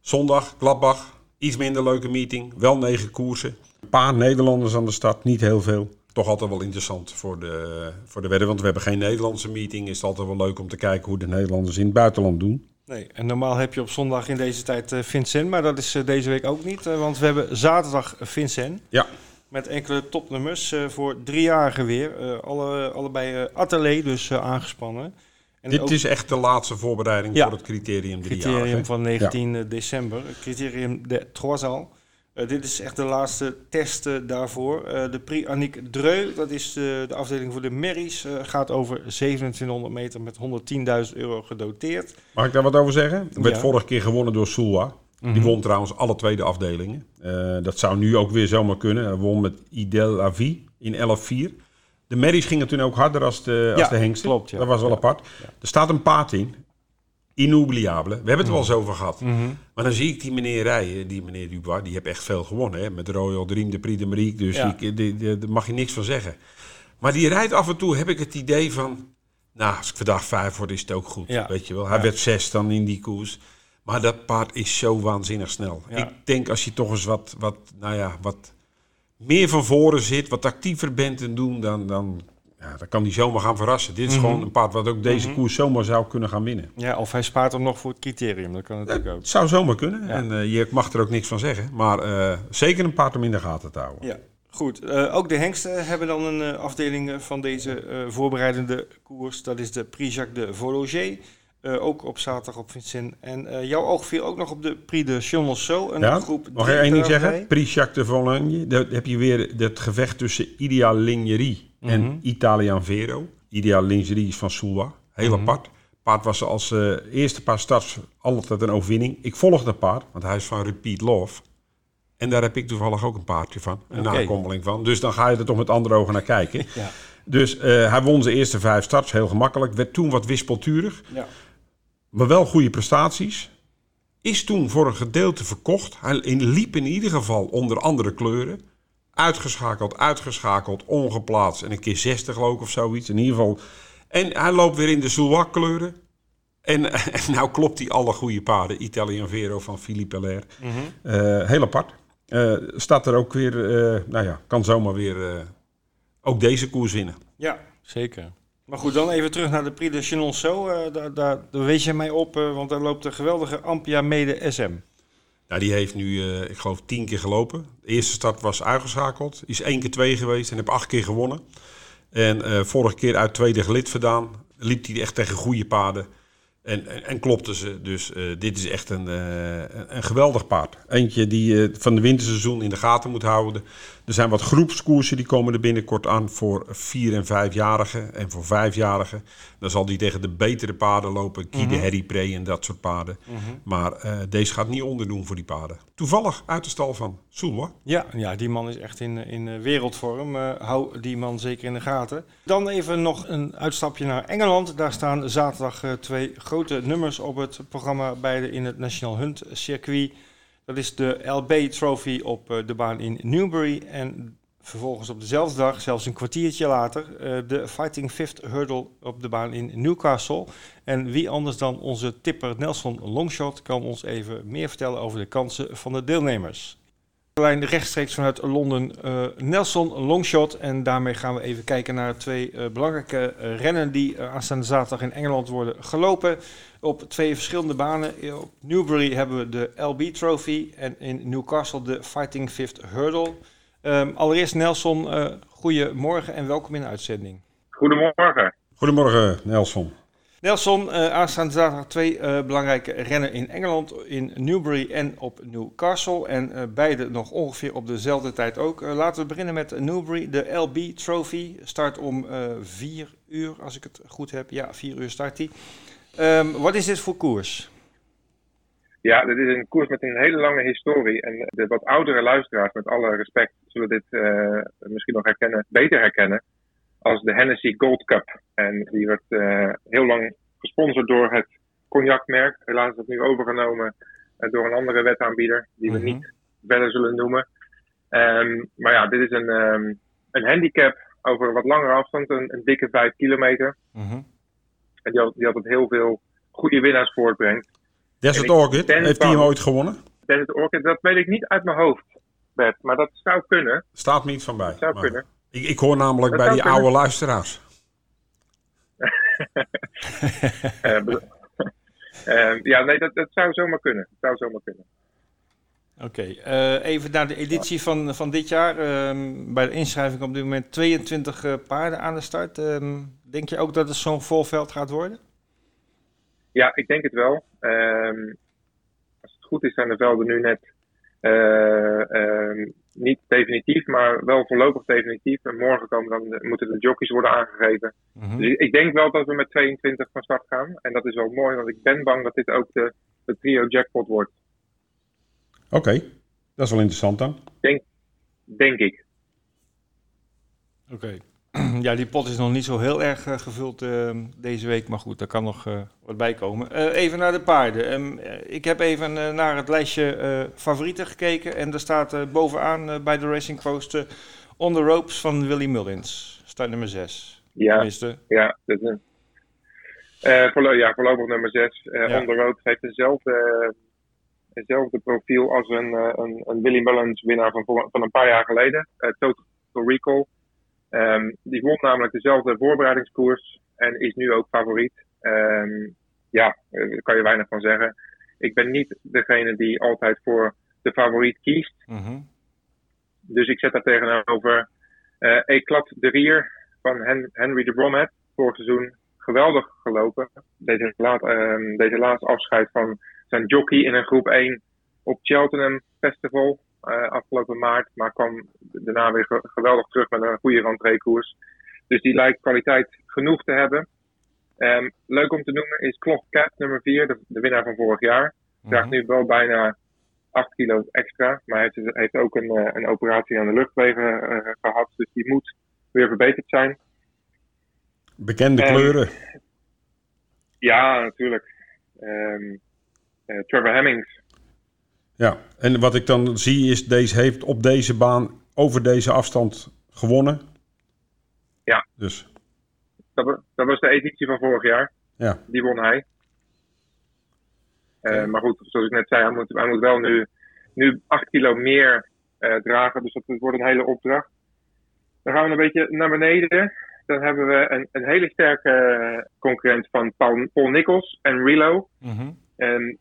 Zondag, Gladbach. Iets minder leuke meeting. Wel negen koersen. Een paar Nederlanders aan de start, niet heel veel. Toch altijd wel interessant voor de, voor de wedden. Want we hebben geen Nederlandse meeting. Is het altijd wel leuk om te kijken hoe de Nederlanders in het buitenland doen. Nee, en normaal heb je op zondag in deze tijd eh, Vincent, maar dat is eh, deze week ook niet. eh, want we hebben zaterdag Vincent. Ja. Met enkele topnummers voor driejarigen weer. Alle, allebei atelier, dus aangespannen. En Dit ook is echt de laatste voorbereiding Ja. voor het criterium drie criterium van 19 december. Criterium de Troisal. Eh, dit is echt de laatste test eh, daarvoor. Eh, de Prix Annick Dreu, dat is de, de afdeling voor de merries, gaat over 2700 meter met 110.000 euro gedoteerd. Mag ik daar wat over zeggen? Werd Ja. vorige keer gewonnen door Soulwa. Die Mhm. won trouwens alle twee de afdelingen. Dat zou nu ook weer zomaar kunnen. Hij won met Idel Avi in 11-4. De merries gingen toen ook harder als de, als de hengsten. klopt, ja. Dat was wel apart. Er staat een paard in. Inoubliable. We hebben het er wel eens Mhm. over gehad. Maar dan zie ik die meneer rijden, die meneer Dubois, die heeft echt veel gewonnen. Hè? Met Royal Dream, de Prix de Marique. Dus Ja. die- daar mag je niks van zeggen. Maar die rijdt af en toe, heb ik het idee van... Nou, als ik vandaag vijf word, is het ook goed. Ja. Weet je wel. Hij Ja. werd zes dan in die koers. Maar dat paard is zo waanzinnig snel. Ik denk als je toch eens wat, wat, nou ja, wat meer van voren zit, wat actiever bent en doen, dan, dan, ja, dan kan hij zomaar gaan verrassen. Dit is Mhm. gewoon een paard wat ook deze Mhm. koers zomaar zou kunnen gaan winnen. Ja, of hij spaart hem nog voor het criterium. Dat kan natuurlijk ook. Het zou zomaar kunnen. Ja. En eh, je mag er ook niks van zeggen. Maar eh, zeker een paard om in de gaten te houden. Ja, goed. Eh, ook de hengsten hebben dan een eh, afdeling eh, van deze eh, voorbereidende koers. Dat is de Prix Jacques de Vologer. Eh, ook op zaterdag op Vincent. En eh, jouw oog viel ook nog op de Prix de Chalonceau. Een Ja, groep Mag ik één ding zeggen? Prix Jacques de Vologne. Daar heb je weer het gevecht tussen Ideal En Mhm. Italian Vero. Ideal Lingerie is van Soulwa. Heel Mhm. apart. Paard was als eh, eerste paar starts altijd een overwinning. Ik volg dat paard, want hij is van Repeat Love. En daar heb ik toevallig ook een paardje van. Een Oké. nakommeling van. Dus dan ga je er toch met andere ogen naar kijken. [LAUGHS] Ja. Dus eh, hij won zijn eerste vijf starts, heel gemakkelijk. Werd toen wat wispelturig. Ja. maar wel goede prestaties. Is toen voor een gedeelte verkocht. Hij liep in ieder geval onder andere kleuren. Uitgeschakeld, uitgeschakeld, ongeplaatst. En een keer 60 geloof ik of zoiets. In ieder geval. En hij loopt weer in de Zouak kleuren. En, [LAUGHS] en nou klopt hij alle goede paarden. Italian Vero van Philippe Allaire. Mhm. Eh, heel apart. Eh, staat er ook weer, eh, nou ja, kan zomaar weer eh, ook deze koers winnen. ja, zeker. Maar goed, dan even terug naar de Prix de Chalonceau. Eh daar, daar, daar wees je mij op, eh, want daar loopt de geweldige Ampia Mede SM. Nou, die heeft nu, eh, ik geloof, tien keer gelopen. De eerste start was uitgeschakeld. Is één keer twee geweest en heb acht keer gewonnen. En eh, vorige keer uit tweede gelid vandaan. Liep hij echt tegen goede paarden. En, en, klopte ze. Dus eh, dit is echt een, een, een geweldig paard. Eentje die je van de winterseizoen in de gaten moet houden. Er zijn wat groepskoersen die komen er binnenkort aan voor vier- en vijfjarigen. En voor vijfjarigen. Dan zal die tegen de betere paarden lopen. Guy de Mhm. Harry Pre en dat soort paarden. Maar eh, deze gaat niet onderdoen voor die paarden. Toevallig uit de stal van Soelwa. Ja, ja, die man is echt in, in eh, wereldvorm. Eh, hou die man zeker in de gaten. Dan even nog een uitstapje naar Engeland. Daar staan zaterdag twee grote nummers op het programma. Beide in het National Hunt circuit. Dat is de LB Trophy op eh, de baan in Newbury. En vervolgens op dezelfde dag, zelfs een kwartiertje later, eh, de Fighting Fifth Hurdle op de baan in Newcastle. En wie anders dan onze tipper Nelson Longshot kan ons even meer vertellen over de kansen van de deelnemers. Lijn rechtstreeks vanuit Londen, eh, Nelson Longshot. En daarmee gaan we even kijken naar twee belangrijke rennen die aanstaande zaterdag in Engeland worden gelopen. Op twee verschillende banen. Op Newbury hebben we de LB Trophy en in Newcastle de Fighting Fifth Hurdle. Ehm, allereerst Nelson, eh goedemorgen en welkom in de uitzending. Goedemorgen. Goedemorgen Nelson. Nelson, eh, aanstaande zaterdag twee eh, belangrijke rennen in Engeland, in Newbury en op Newcastle. En eh, beide nog ongeveer op dezelfde tijd ook. Laten we beginnen met Newbury, de LB Trophy. Start om eh 4 uur, als ik het goed heb. Ja, 4 uur start die. Ehm, wat is dit voor koers? Ja, dit is een koers met een hele lange historie. En de wat oudere luisteraars, met alle respect, zullen dit uh, misschien nog herkennen, beter herkennen als de Hennessy Gold Cup. En die werd uh, heel lang gesponsord door het cognacmerk. Helaas is dat nu overgenomen uh, door een andere wetaanbieder, die we mm -hmm. niet verder zullen noemen. Um, maar ja, dit is een, um, een handicap over wat langere afstand, een, een dikke 5 kilometer. Mm -hmm. En die, die altijd heel veel goede winnaars voortbrengt. Desert Orchid, heeft hij hem ooit gewonnen? Desert Orchid, dat weet ik niet uit mijn hoofd, Bert. Maar dat zou kunnen. Staat me niet van bij. Dat zou maar kunnen. Ik, ik hoor namelijk dat bij die kunnen. oude luisteraars. [LAUGHS] [LAUGHS] uh, uh, [LAUGHS] ja, nee, dat, dat zou zomaar kunnen. Dat zou zomaar kunnen. Oké, okay. uh, even naar de editie van, van dit jaar. bij de inschrijving op dit moment 22 paarden aan de start. Ehm, denk je ook dat het zo'n vol veld gaat worden? Ja, ik denk het wel. Um, als het goed is zijn de velden nu net uh, niet definitief, maar wel voorlopig definitief. En morgen komen dan, moeten de jockeys worden aangegeven. Mhm. Dus ik denk wel dat we met 22 van start gaan. En dat is wel mooi, want ik ben bang dat dit ook de, de trio jackpot wordt. Oké, okay. dat is wel interessant dan. Denk, denk ik. Oké. Okay. [CLEARS THROAT] Ja, die pot is nog niet zo heel erg uh, gevuld uh, deze week, maar goed, daar kan nog uh, wat bij komen. even naar de paarden. Um, ik heb even naar het lijstje favorieten gekeken en daar staat bovenaan bij de Racing Post On the Ropes van Willy Mullins. Start nummer 6. Ja, Tenminste. ja, dat is ja, voorlopig nummer 6. Ja. On the Ropes heeft dezelfde, hetzelfde profiel als een, een, een Willy Mullins winnaar van, van een paar jaar geleden. Total Recall. Um, die won namelijk dezelfde voorbereidingskoers en is nu ook favoriet. Um, ja, daar kan je weinig van zeggen. Ik ben niet degene die altijd voor de favoriet kiest. Mm -hmm. Dus ik zet daar tegenover uh, Eclat de Rier van Hen Henry de Bromhead. Vorig seizoen geweldig gelopen. Deze, laat, um, deze laatste afscheid van zijn jockey in een groep 1 op Cheltenham Festival. Uh, afgelopen maart, maar kwam daarna weer ge geweldig terug met een goede rentreekoers. Dus die lijkt kwaliteit genoeg te hebben. Um, leuk om te noemen is Cloth Cat nummer 4, de, de, winnaar van vorig jaar. Krijgt nu wel bijna 8 kilo extra, maar hij heeft, heeft ook een, uh, een, operatie aan de luchtwegen uh, gehad, dus die moet weer verbeterd zijn. Bekende um, kleuren. Ja, natuurlijk. Um, Trevor Hemmings ja, en wat ik dan zie is, deze heeft op deze baan over deze afstand gewonnen. Ja. Dus. Dat, dat was de editie van vorig jaar. Ja. Die won hij. Uh, maar goed, zoals ik net zei, hij moet, hij moet wel nu, nu 8 kilo meer uh, dragen. Dus dat wordt een hele opdracht. Dan gaan we een beetje naar beneden. Dan hebben we een, een hele sterke concurrent van Paul, Paul Nichols en Relo. Mm -hmm. En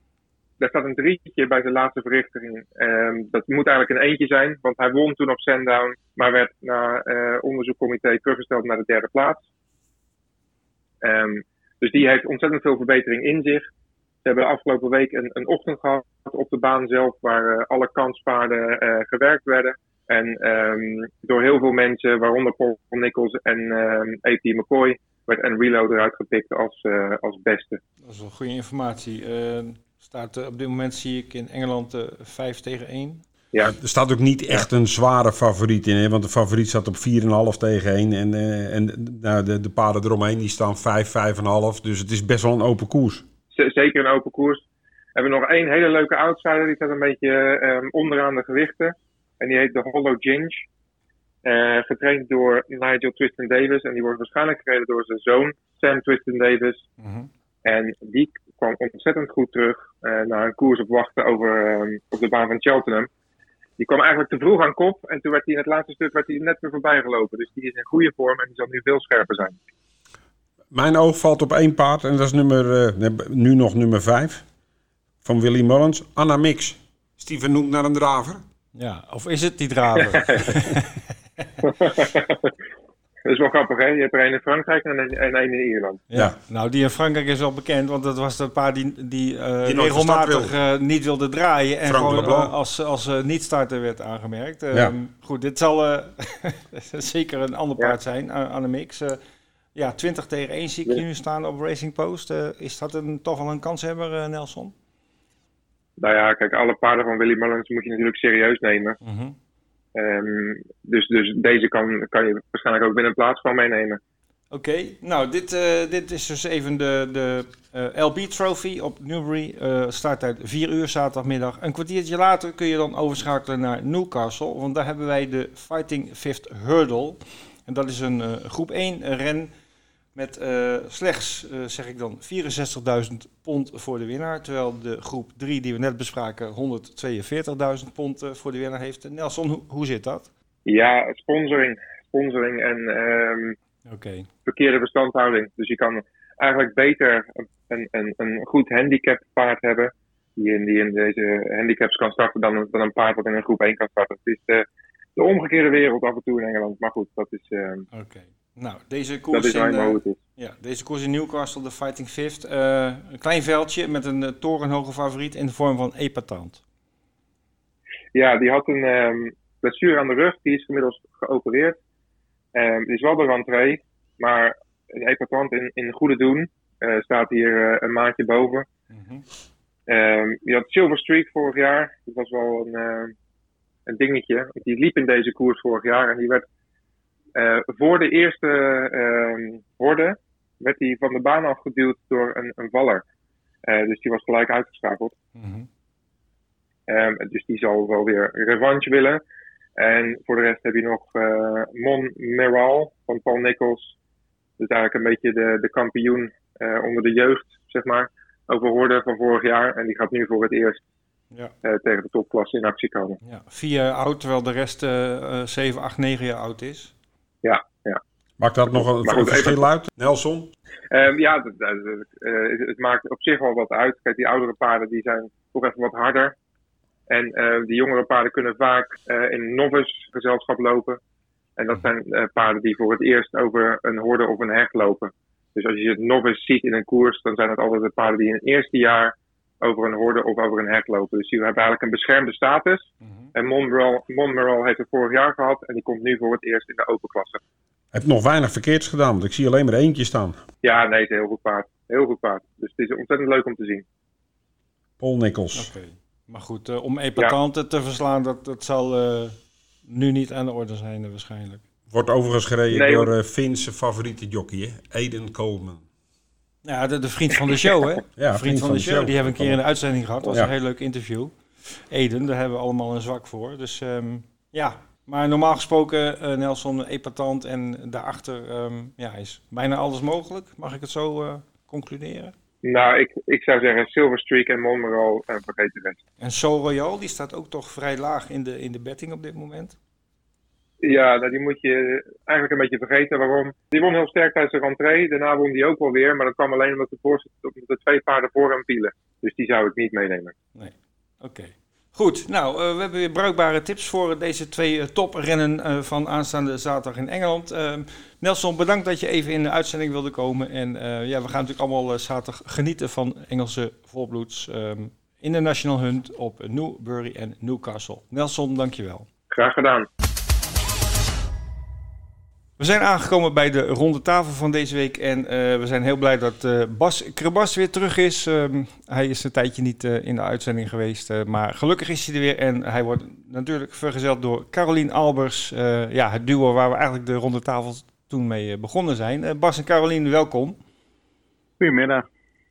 daar staat een drietje bij de laatste verrichting. Um, dat moet eigenlijk een eentje zijn, want hij won toen op Sandown, maar werd na uh, onderzoekcomité teruggesteld naar de derde plaats. Um, dus die heeft ontzettend veel verbetering in zich. Ze hebben de afgelopen week een, een ochtend gehad op de baan zelf, waar uh, alle kanspaarden uh, gewerkt werden. En um, door heel veel mensen, waaronder Paul Nichols en A.P. McCoy, werd Enrilo eruit gepikt als, als beste. Dat is wel goede informatie. Staat uh, op dit moment zie ik in Engeland uh, 5 tegen 1. Ja. Er staat ook niet echt een zware favoriet in, hè? want de favoriet staat op 4,5 tegen 1. En, uh, en nou, de, de paarden eromheen die staan 5, 5,5. Dus het is best wel een open koers. Z zeker een open koers. We hebben nog één hele leuke outsider, die staat een beetje um, onderaan de gewichten. En die heet de Hollow Ginge. Uh, getraind door Nigel Twiston Davis. En die wordt waarschijnlijk gereden door zijn zoon, Sam Twiston Davis. Mm -hmm. En die kwam ontzettend goed terug uh, naar een koers op wachten over, um, op de baan van Cheltenham. Die kwam eigenlijk te vroeg aan kop en toen werd hij in het laatste stuk werd hij net weer voorbij gelopen. Dus die is in goede vorm en die zal nu veel scherper zijn. Mijn oog valt op één paard en dat is nummer, uh, nu nog nummer 5 van Willy Mullins, Anna Mix. Steven noemt naar een draver. Ja, of is het die draver? [LAUGHS] [LAUGHS] Dat is wel grappig, hè? Je hebt er een in Frankrijk en een, en een in Ierland. Ja. ja. nou die in Frankrijk is wel bekend, want dat was een paar die, die, uh, die regelmatig uh, niet wilde draaien en Frank gewoon uh, als, als uh, niet-starter werd aangemerkt. Ja. Goed, dit zal [LAUGHS] zeker een ander paard zijn aan de mix. ja, 20 tegen 1 zie ik hier nu staan op Racing Post. is dat een, toch wel een kanshebber, Nelson? Nou ja, kijk, alle paarden van Willy Mullins moet je natuurlijk serieus nemen. Mhm. Ehm, dus, dus deze kan, kan je waarschijnlijk ook binnen een plaats van meenemen. Oké, nou dit, eh, dit is dus even de, de eh, LB Trophy op Newbury. eh starttijd 4 uur zaterdagmiddag. Een kwartiertje later kun je dan overschakelen naar Newcastle. Want daar hebben wij de Fighting Fifth Hurdle. En dat is een groep 1 ren met eh, slechts, eh, zeg ik dan, 64.000 pond voor de winnaar. Terwijl de groep 3 die we net bespraken 142.000 pond eh, voor de winnaar heeft. Nelson, hoe, hoe zit dat? Ja, sponsoring. Sponsoring en ehm, verkeerde verstandhouding. Dus je kan eigenlijk beter een, een, een goed handicap paard hebben. Die in, die in deze handicaps kan starten dan, een- dan een paard wat in een groep 1 kan starten. Het is de, de omgekeerde wereld af en toe in Engeland. Maar goed, dat is, ehm, Oké. Nou, deze dat koers is in, eh. Ja, deze koers in Newcastle, de Fighting Fifth. eh, een klein veldje met een eh, torenhoge favoriet in de vorm van Epatant. Ja, die had een ehm, blessure aan de rug. Die is inmiddels geopereerd. Ehm, die is wel de rentree. Maar een epatant in, in goede doen. staat hier een maandje boven. Ehm, die had Silver Streak vorig jaar. Dat was wel een, een dingetje. Die liep in deze koers vorig jaar. En die werd eh, voor de eerste ehm horde werd hij van de baan afgeduwd door een, een valler. Eh, dus die was gelijk uitgeschakeld. Mhm. Ehm, dus die zal wel weer revanche willen. En voor de rest heb je nog eh, Mon Meral van Paul Nichols. Dus eigenlijk een beetje de, de kampioen onder de jeugd, zeg maar. Over Horde van vorig jaar. En die gaat nu voor het eerst Ja, tegen de topklasse in actie komen. ja. Vier jaar oud, terwijl de rest eh, 7, 8, 9 jaar oud is. Ja, ja. Maakt dat nog een, een goed, even- verschil uit? Nelson? Ehm, ja, dat- dat- dat, eh, het, maakt op zich wel wat uit. Kijk, die oudere paarden die zijn toch even wat harder. En eh, die jongere paarden kunnen vaak eh, in novice gezelschap lopen. En dat zijn eh, paarden die voor het eerst over een horde of een heg lopen. Dus als je het novice ziet in een koers, dan zijn het altijd de paarden die in het eerste jaar over een horde of over een heg lopen. Dus die hebben eigenlijk een beschermde status. Mhm. En Monmerol heeft het vorig jaar gehad en die komt nu voor het eerst in de open klasse. Heb nog weinig verkeerds gedaan, want ik zie alleen maar eentje staan. Ja, nee, het is een heel goed paard. Heel goed paard. Dus het is ontzettend leuk om te zien. Paul Nichols. Oké. Maar goed, eh, om Epatant te verslaan, dat, dat zal eh, nu niet aan de orde zijn eh, waarschijnlijk. Wordt overigens gereden Nee, door eh Finse favoriete jockey, hè? Aiden Coleman. Ja, de, de vriend van de show, hè? [LAUGHS] Ja, de vriend van de show. Die hebben we een keer in de uitzending gehad. Dat was Ja. een heel leuk interview. Eden, daar hebben we allemaal een zwak voor. Dus ehm, ja, maar normaal gesproken eh, Nelson epatant en daarachter ehm, ja, is bijna alles mogelijk. Mag ik het zo eh, concluderen? Nou, ik, ik zou zeggen Silver Streak en Monmerol en vergeet de rest. En Sol Royal, die staat ook toch vrij laag in de, in de betting op dit moment. Ja, nou, die moet je eigenlijk een beetje vergeten. Waarom? Die won heel sterk tijdens de rentree. Daarna won die ook wel weer. Maar dat kwam alleen omdat de, voor, omdat de twee paarden voor hem vielen. Dus die zou ik niet meenemen. Oké. Goed, nou, eh, we hebben weer bruikbare tips voor deze twee eh, toprennen eh, van aanstaande zaterdag in Engeland. Nelson, bedankt dat je even in de uitzending wilde komen. En ja, we gaan natuurlijk allemaal zaterdag genieten van Engelse volbloeds ehm, in de National Hunt op Newbury en Newcastle. Nelson, dankjewel. Graag gedaan. We zijn aangekomen bij de ronde tafel van deze week en eh, we zijn heel blij dat eh, Bas Krebas weer terug is. Ehm, hij is een tijdje niet eh, in de uitzending geweest, eh, maar gelukkig is hij er weer en hij wordt natuurlijk vergezeld door Carolien Albers. Eh, ja, het duo waar we eigenlijk de ronde tafel toen mee begonnen zijn. Eh, Bas en Carolien, welkom. Goedemiddag.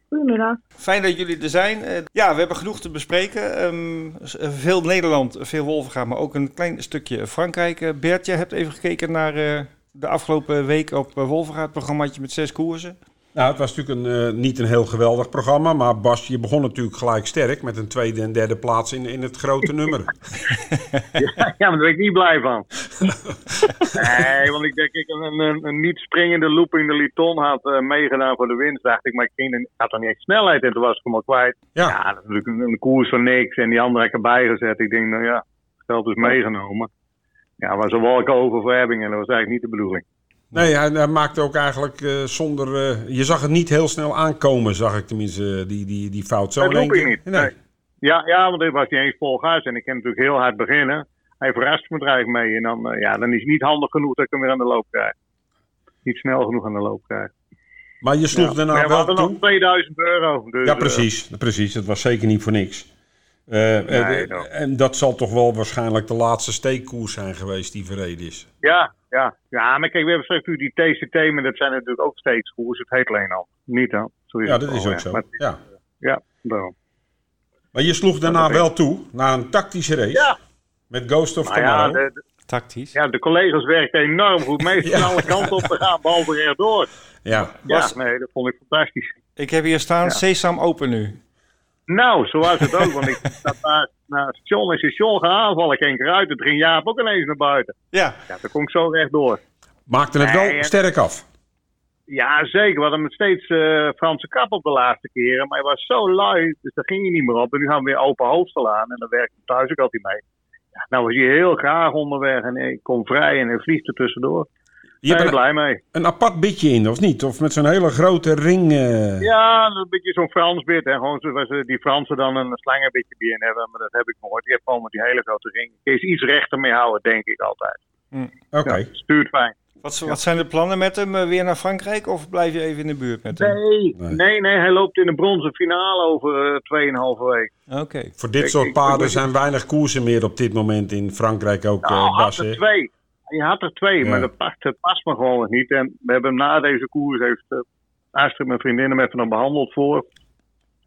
Goedemiddag. Fijn dat jullie er zijn. Ja, we hebben genoeg te bespreken. Ehm, eh, veel Nederland, veel Wolvenga, maar ook een klein stukje Frankrijk. Bert, jij hebt even gekeken naar eh, de afgelopen week op uh, Wolvenga, het programmaatje met zes koersen. Nou, het was natuurlijk een, eh, niet een heel geweldig programma, maar Bas, je begon natuurlijk gelijk sterk met een tweede en derde plaats in, in het grote nummer. [LAUGHS] Ja, maar daar ben ik niet blij van. nee, want ik denk ik een, een, een niet springende looping de Liton had eh, meegedaan voor de winst. Dacht ik, maar ik ging, had dan niet echt snelheid en toen was ik hem al kwijt. Ja. Ja, dat is natuurlijk een, een koers van niks en die andere heb ik erbij gezet. Ik denk, nou ja, het geld is meegenomen. Ja, was een wolk over voor Ebbingen en dat was eigenlijk niet de bedoeling. Nee, hij, hij maakte ook eigenlijk eh, zonder... eh, je zag het niet heel snel aankomen, zag ik tenminste, eh, die, die, die fout. Zo Dat looping keer. niet. Nee. Nee. Ja, ja, want dit was niet eens vol gas en ik kan natuurlijk heel hard beginnen. Hij verrast me er eigenlijk mee en dan, ja, dan is het niet handig genoeg dat ik hem weer aan de loop krijg. Niet snel genoeg aan de loop krijg. Maar je sloeg Ja. daarna Maar we wel hadden toe. nog 2000 euro. Dus, Ja, precies. precies. Het was zeker niet voor niks. Eh, eh, Nee, eh, en dat zal toch wel waarschijnlijk de laatste steekkoers zijn geweest die verreden is. Ja, ja. Ja, maar kijk, we hebben straks natuurlijk die TCT, maar dat zijn natuurlijk ook steeds koers. Het heet alleen al. Niet dan. Ja, dat is ook ja. zo. Maar, Ja. ja, daarom. Maar je sloeg daarna wel toe naar een tactische race. Ja. Met Ghost of Maar ja, Tomorrow. de, de- Tactisch. ja, de collega's werken enorm goed mee. [LAUGHS] Van alle kanten op te gaan, behalve rechtdoor. Ja. Ja, nee, dat vond ik fantastisch. Ik heb hier staan Ja. Sesam Open nu. Nou, zo was het ook. Want ik zat naar, naar station en station gaan aanvallen. Ik ging eruit. Het ging Jaap ook ineens naar buiten. Ja, Ja, dan kon ik zo rechtdoor. Maakte het wel en- sterk af. Ja, zeker. We hadden met steeds eh, Franse kap op de laatste keren. Maar hij was zo lui, dus daar ging hij niet meer op. En nu gaan we weer open hoofdstel aan. En dan werkte thuis ook altijd mee. Ja, nou was hij heel graag onderweg. En ik kom vrij en hij vliegt er tussendoor. Je Daar hebt ben ik een, blij mee. een apart bitje in, of niet? Of met zo'n hele grote ring. eh, Ja, een beetje zo'n Frans bit. Hè. Gewoon zoals eh, die Fransen dan een slangenbitje bij in hebben. Maar dat heb ik nooit. Die heb gewoon met die hele grote ring. Je eens iets rechter mee houden, denk ik altijd. Oké. Ja, stuurt fijn. wat, wat zijn de plannen met hem? Eh, Weer naar Frankrijk of blijf je even in de buurt met hem? Nee, Nee. nee, nee. Hij loopt in de bronzen finale over eh 2,5 week. Oké. Voor dit Ik- soort ik- paarden ik- zijn weinig koersen meer op dit moment in Frankrijk ook, Nou, eh, had Bas. er twee. Je had er twee, Ja. maar dat past, dat past me gewoon niet. En we hebben hem na deze koers, heeft uh, Astrid, mijn vriendin, hem even nog behandeld voor.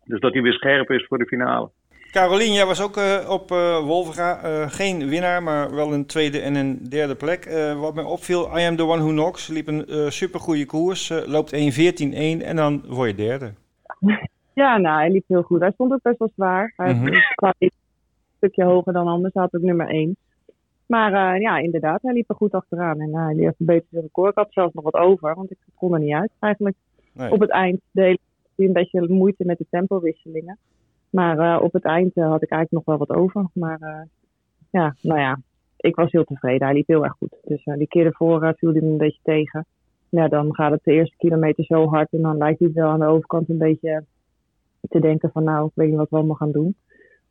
Dus dat hij weer scherp is voor de finale. Carolien, jij was ook eh, op eh Wolvera. Eh, geen winnaar, maar wel een tweede en een derde plek. Eh, wat mij opviel, I Am The One Who Knocks. Liep een eh supergoeie koers. eh, loopt 1.14.1 en dan word je derde. [LAUGHS] Ja, nou, hij liep heel goed. Hij stond ook best wel zwaar. Hij was qua een stukje hoger dan anders. Hij had ook nummer 1. Maar eh, ja, inderdaad, hij liep er goed achteraan. En uh, hij verbeterde zijn record. Ik had zelfs nog wat over, want ik kon er niet uit eigenlijk. Nee. Op het eind deed hij een beetje moeite met de tempowisselingen. Maar eh, op het eind eh, had ik eigenlijk nog wel wat over. Maar eh, ja, nou ja, ik was heel tevreden. Hij liep heel erg goed. Dus eh, die keer ervoor eh, viel hij me een beetje tegen. Ja, dan gaat het de eerste kilometer zo hard. En dan lijkt hij wel aan de overkant een beetje te denken van nou, ik weet niet wat we allemaal gaan doen.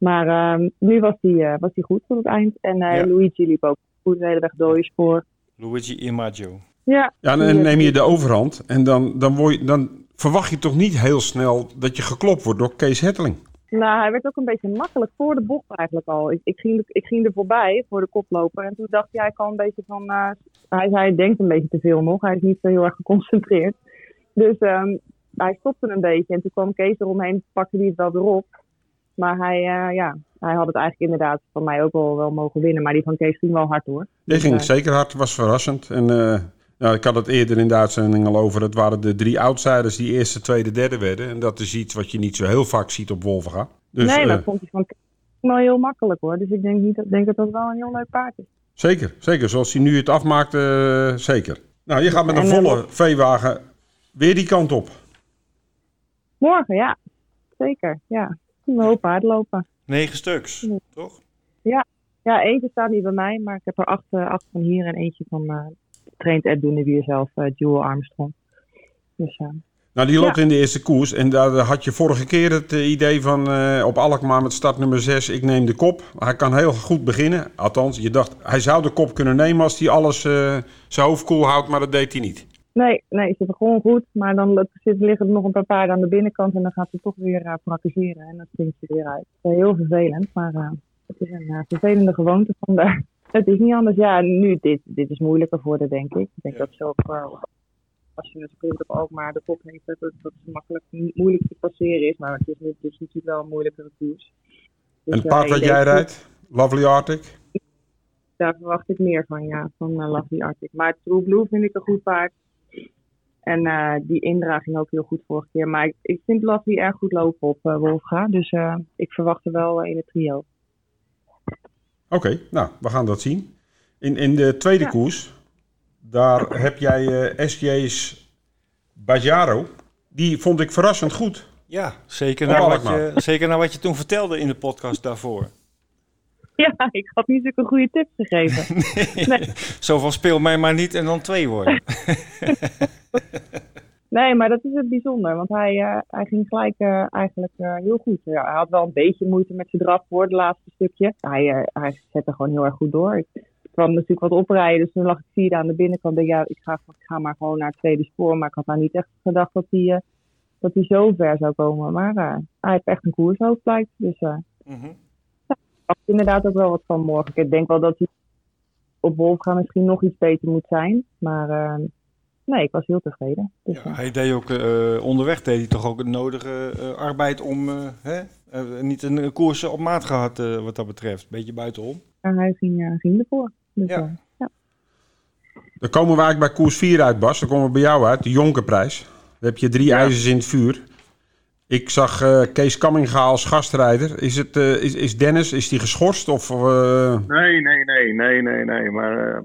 Maar ehm, nu was hij, eh, was hij goed tot het eind. En eh, Ja. Luigi liep ook goed de hele weg door je spoor. Luigi Imaggio. Ja, Ja, en dan neem je de overhand. En dan, dan, word je, dan verwacht je toch niet heel snel dat je geklopt wordt door Kees Hetteling. Nou, hij werd ook een beetje makkelijk voor de bocht eigenlijk al. Ik, ik, ging, ik ging er voorbij voor de koploper. En toen dacht hij, hij kan een beetje van... eh, hij, hij denkt een beetje te veel nog. Hij is niet zo heel erg geconcentreerd. Dus ehm, hij stopte een beetje. En toen kwam Kees eromheen, pakte hij het wel weer op. Maar hij, eh, ja, hij had het eigenlijk inderdaad van mij ook wel, wel mogen winnen. Maar die van Kees ging wel hard hoor. Die Dus, ging eh, zeker hard, was verrassend. En nou, ik had het eerder in de uitzending al over. Het waren de drie outsiders die eerste, tweede, derde werden. En dat is iets wat je niet zo heel vaak ziet op Wolverga. Dus nee, dat vond hij van Kees wel heel makkelijk hoor. Dus ik denk, niet, dat- denk dat dat wel een heel leuk paard is. zeker, zeker. Zoals hij nu het afmaakt, zeker. Nou, je gaat met een En, volle veewagen weer die kant op. Morgen, ja. Zeker, ja. Een hoop. Negen stuks, Ja. toch? Ja, eentje staat niet bij mij, maar ik heb er acht, eh, acht van hier en eentje van uh, traint Ed Doenewier zelf, uh, Jewel Armstrong. Dus, uh, Nou, die loopt in de eerste koers. En daar had je vorige keer het idee van eh, op Alkmaar met start nummer 6, ik neem de kop. Hij kan heel goed beginnen. Althans, je dacht, hij zou de kop kunnen nemen als hij alles eh, zijn hoofd koel houdt, maar dat deed hij niet. Nee, nee, ze begon goed, maar dan zit- liggen er nog een paar paarden aan de binnenkant en dan gaat ze toch weer uh, praktiseren en dan springt ze weer uit. Uh, heel vervelend, maar uh, het is een vervelende gewoonte vandaar. [LAUGHS] Het is niet anders. Ja, nu, dit, dit is moeilijker voor haar, denk ik. Ik denk Ja. dat ze ook, als je een sprint op Alkmaar de kop heeft, dat, dat ze makkelijk, moeilijk te passeren is. Maar het is, het is natuurlijk wel een moeilijkere koers. Dus, En het eh, paard wat jij dat- rijdt, Lovely Arctic. Daar verwacht ik meer van, ja, van Lovely Arctic. Maar True Blue vind ik een goed paard. En uh, die Indra ging ook heel goed vorige keer. Maar ik, ik vind Lovely erg goed lopen op uh, Wolfga. Dus uh, ik verwacht er wel in het trio. Oké, nou, we gaan dat zien. In, in de tweede Ja. koers, daar heb jij eh, SJ's Bajaro. Die vond ik verrassend goed. Ja, zeker naar, wat je, zeker naar wat je toen vertelde in de podcast daarvoor. [LAUGHS] Ja, ik had niet zulke goede tips gegeven. [LAUGHS] Nee. Zo van speel mij maar niet en dan twee worden. [LAUGHS] Nee, maar dat is het bijzonder. Want hij, uh, hij ging gelijk uh, eigenlijk uh, heel goed. Ja, hij had wel een beetje moeite met zijn draf voor het laatste stukje. Hij, hij zette gewoon heel erg goed door. Ik, kwam natuurlijk wat oprijden, dus toen lag ik vierde aan de binnenkant. Ik, ja, ik, ga, ik ga maar gewoon naar het tweede spoor. Maar ik had nou niet echt gedacht dat hij, dat hij zo ver zou komen. Maar hij heeft echt een koershoofd blijkt. Dus Mhm. Verwacht inderdaad ook wel wat van morgen. Ik denk wel dat hij op Wolfga misschien nog iets beter moet zijn. Maar uh, nee, ik was heel tevreden. Dus, ja, hij deed ook uh, onderweg deed hij toch ook het nodige uh, arbeid om hè, niet een koers op maat gehad wat dat betreft. Beetje buitenom. En hij ging, ging ervoor. Dus, ja. ja. Dan komen we eigenlijk bij koers 4 uit, Bas. Dan komen we bij jou uit, de Jonkerprijs. Dan heb je drie ja. ijzers in het vuur. Ik zag uh, Kees Kamminga als gastrijder. Is, het, uh, is, is Dennis, is die geschorst? Of, uh... Nee, nee, nee, nee, nee, nee. Maar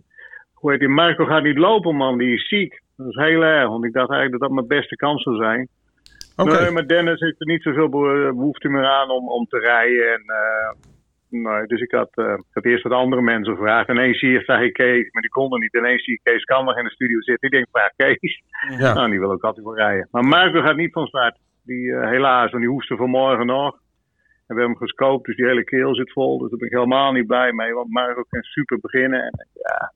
hoe heet die? Marco gaat niet lopen, man. Die is ziek. Dat is heel erg. Want ik dacht eigenlijk dat dat mijn beste kans zou zijn. Okay. Nee, maar Dennis heeft er niet zoveel behoefte meer aan om, om te rijden. En, nee, dus ik had, ik had eerst wat andere mensen gevraagd. En ineens zie je, zag ik Kees, maar die konden niet. En ineens zie ik Kees Kamminga in de studio zitten. Ik denk, vraag Kees. Ja. Nou, die wil ook altijd wel rijden. Maar Marco gaat niet van start. Die uh, helaas, want die hoestte vanmorgen nog. En we hebben hem gescoopt, dus die hele keel zit vol. Dus daar ben ik helemaal niet blij mee. Want Marco kan super beginnen. En ja,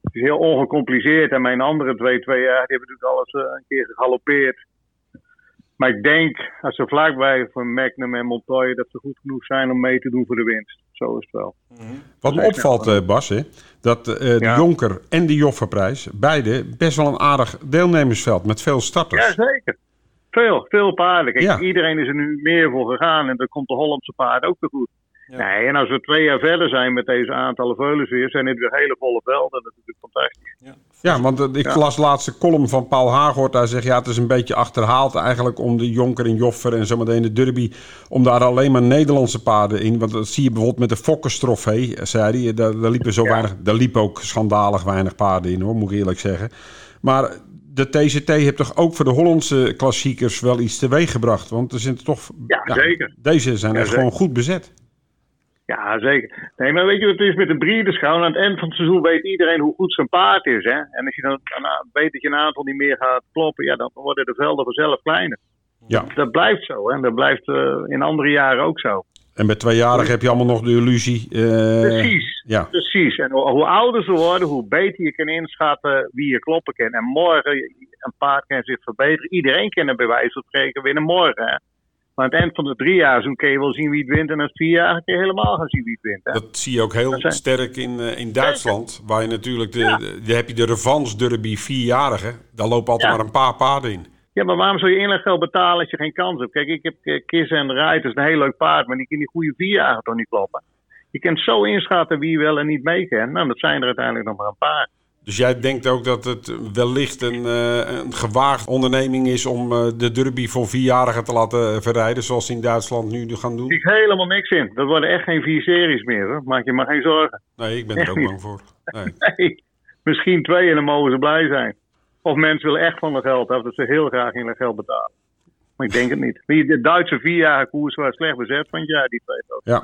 het is heel ongecompliceerd. En mijn andere twee, twee jaar, die hebben natuurlijk alles uh, een keer gegalopeerd. Maar ik denk, als ze vlakbij voor Magnum en Montoya, dat ze goed genoeg zijn om mee te doen voor de winst. Zo is het wel. Mm-hmm. Wat me opvalt, uh, Bas, hè, dat uh, de ja. Jonker en de Joffreprijs, beide best wel een aardig deelnemersveld met veel starters. Jazeker. Veel, veel paarden. Kijk, ja. iedereen is er nu meer voor gegaan en dan komt de Hollandse paard ook te goed. Ja. Nee, en als we twee jaar verder zijn met deze aantallen veulens weer, zijn dit weer hele volle velden. Dat is natuurlijk fantastisch. Ja, ja want uh, ik ja. las laatste column van Paul Haaghoort. Hij zegt, ja, het is een beetje achterhaald eigenlijk om de Jonker en Joffer en zometeen de Derby, om daar alleen maar Nederlandse paarden in. Want dat zie je bijvoorbeeld met de Fokkerstrofee, zei hij. Daar, daar liepen zo weinig, daar liep ook schandalig weinig paarden in hoor, moet ik eerlijk zeggen. Maar de TCT heeft toch ook voor de Hollandse klassiekers wel iets teweeg gebracht? Want er zijn toch. Ja, ja zeker. Deze zijn ja, echt gewoon goed bezet. Ja, zeker. Nee, maar weet je wat het is met de breederschouw? Aan het eind van het seizoen weet iedereen hoe goed zijn paard is. Hè? En als je dan weet dat je een aantal niet meer gaat kloppen, ja, dan worden de velden vanzelf kleiner. Ja. Dat blijft zo. En dat blijft uh, in andere jaren ook zo. En bij tweejarig heb je allemaal nog de illusie. Uh, precies, ja. precies. En hoe, hoe, ouder ze worden, hoe beter je kan inschatten wie je kloppen kan. En morgen, een paard kan zich verbeteren. Iedereen kan er bij wijze van spreken winnen morgen. Hè? Maar aan het eind van de drie jaar kun je wel zien wie het wint. En als vier jaar kun je helemaal gaan zien wie het wint. Hè? Dat zie je ook heel zijn... sterk in, uh, in Duitsland. Waar je natuurlijk, de, ja. de, de, heb je de revanche derby vierjarigen. Daar lopen altijd ja. maar een paar paarden in. Ja, maar waarom zou je inleggeld betalen als je geen kans hebt? Kijk, ik heb uh, Kiss en Rijt, dat is een heel leuk paard, maar die kan die goede vier jaar toch niet kloppen. Je kunt zo inschatten wie wel en niet mee kan. Nou, dat zijn er uiteindelijk nog maar een paar. Dus jij denkt ook dat het wellicht een, uh, een gewaagd onderneming is om uh, de derby voor vierjarigen te laten verrijden, zoals ze in Duitsland nu gaan doen? Ik zie helemaal niks in. Dat worden echt geen vier series meer, hoor. maak je maar geen zorgen. Nee, ik ben er ook niet. bang voor. Nee. [LAUGHS] nee. misschien twee en dan mogen ze blij zijn. Of mensen willen echt van de geld af, dat ze heel graag in de geld betalen. Maar ik denk het niet. De Duitse vierjarige koers was slecht bezet van ja, die twee ook. Ja.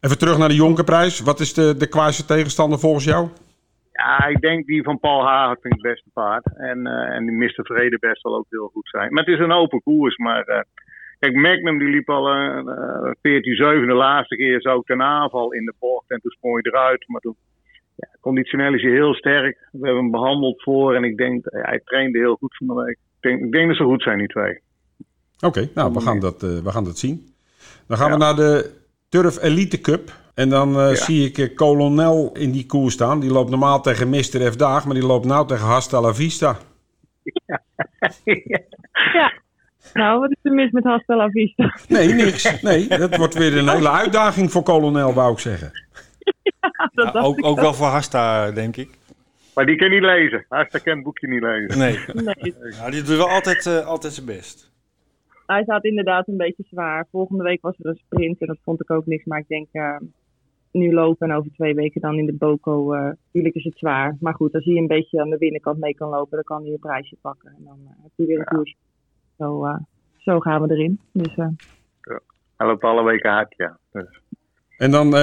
Even terug naar de Jonkerprijs. Wat is de, de kwaaiste tegenstander volgens jou? Ja, ik denk die van Paul Hagen vind ik het beste paard. En, uh, en die Mr. Vrede best wel ook heel goed zijn. Maar het is een open koers. Maar uh, kijk, Magnum die liep al een uh, 14-7 de laatste keer zo ten aanval in de bocht. En toen sprong hij eruit. Maar toen ja, conditioneel is hij heel sterk. We hebben hem behandeld voor en ik denk, ja, hij trainde heel goed van de week. Ik denk, ik denk dat ze goed zijn, die twee. Oké, okay, nou, we gaan, dat, uh, we gaan dat zien. Dan gaan ja. we naar de Turf Elite Cup. En dan uh, ja. zie ik uh, Colonel in die koers staan. Die loopt normaal tegen Mr. F. Daag, maar die loopt nou tegen Hasta la Vista. Ja. [LAUGHS] ja. Nou, wat is er mis met Hasta la Vista? Nee, niks. Nee, dat wordt weer een [LAUGHS] hele uitdaging voor Colonel, wou ik zeggen. [LAUGHS] Ja, ja, ook, ook wel voor Hasta, denk ik. Maar die kan niet lezen. Hasta kan het boekje niet lezen. Nee. [LAUGHS] nee. Nou, die doet wel altijd, uh, altijd zijn best. Hij zat inderdaad een beetje zwaar. Volgende week was er een sprint en dat vond ik ook niks. Maar ik denk, uh, nu lopen en over twee weken dan in de Boko. Uh, natuurlijk is het zwaar. Maar goed, als hij een beetje aan de binnenkant mee kan lopen, dan kan hij een prijsje pakken. En dan heb hij weer een ja. koers. Zo, zo gaan we erin. Dus, ja. Hij loopt alle weken hard, ja. Dus. En dan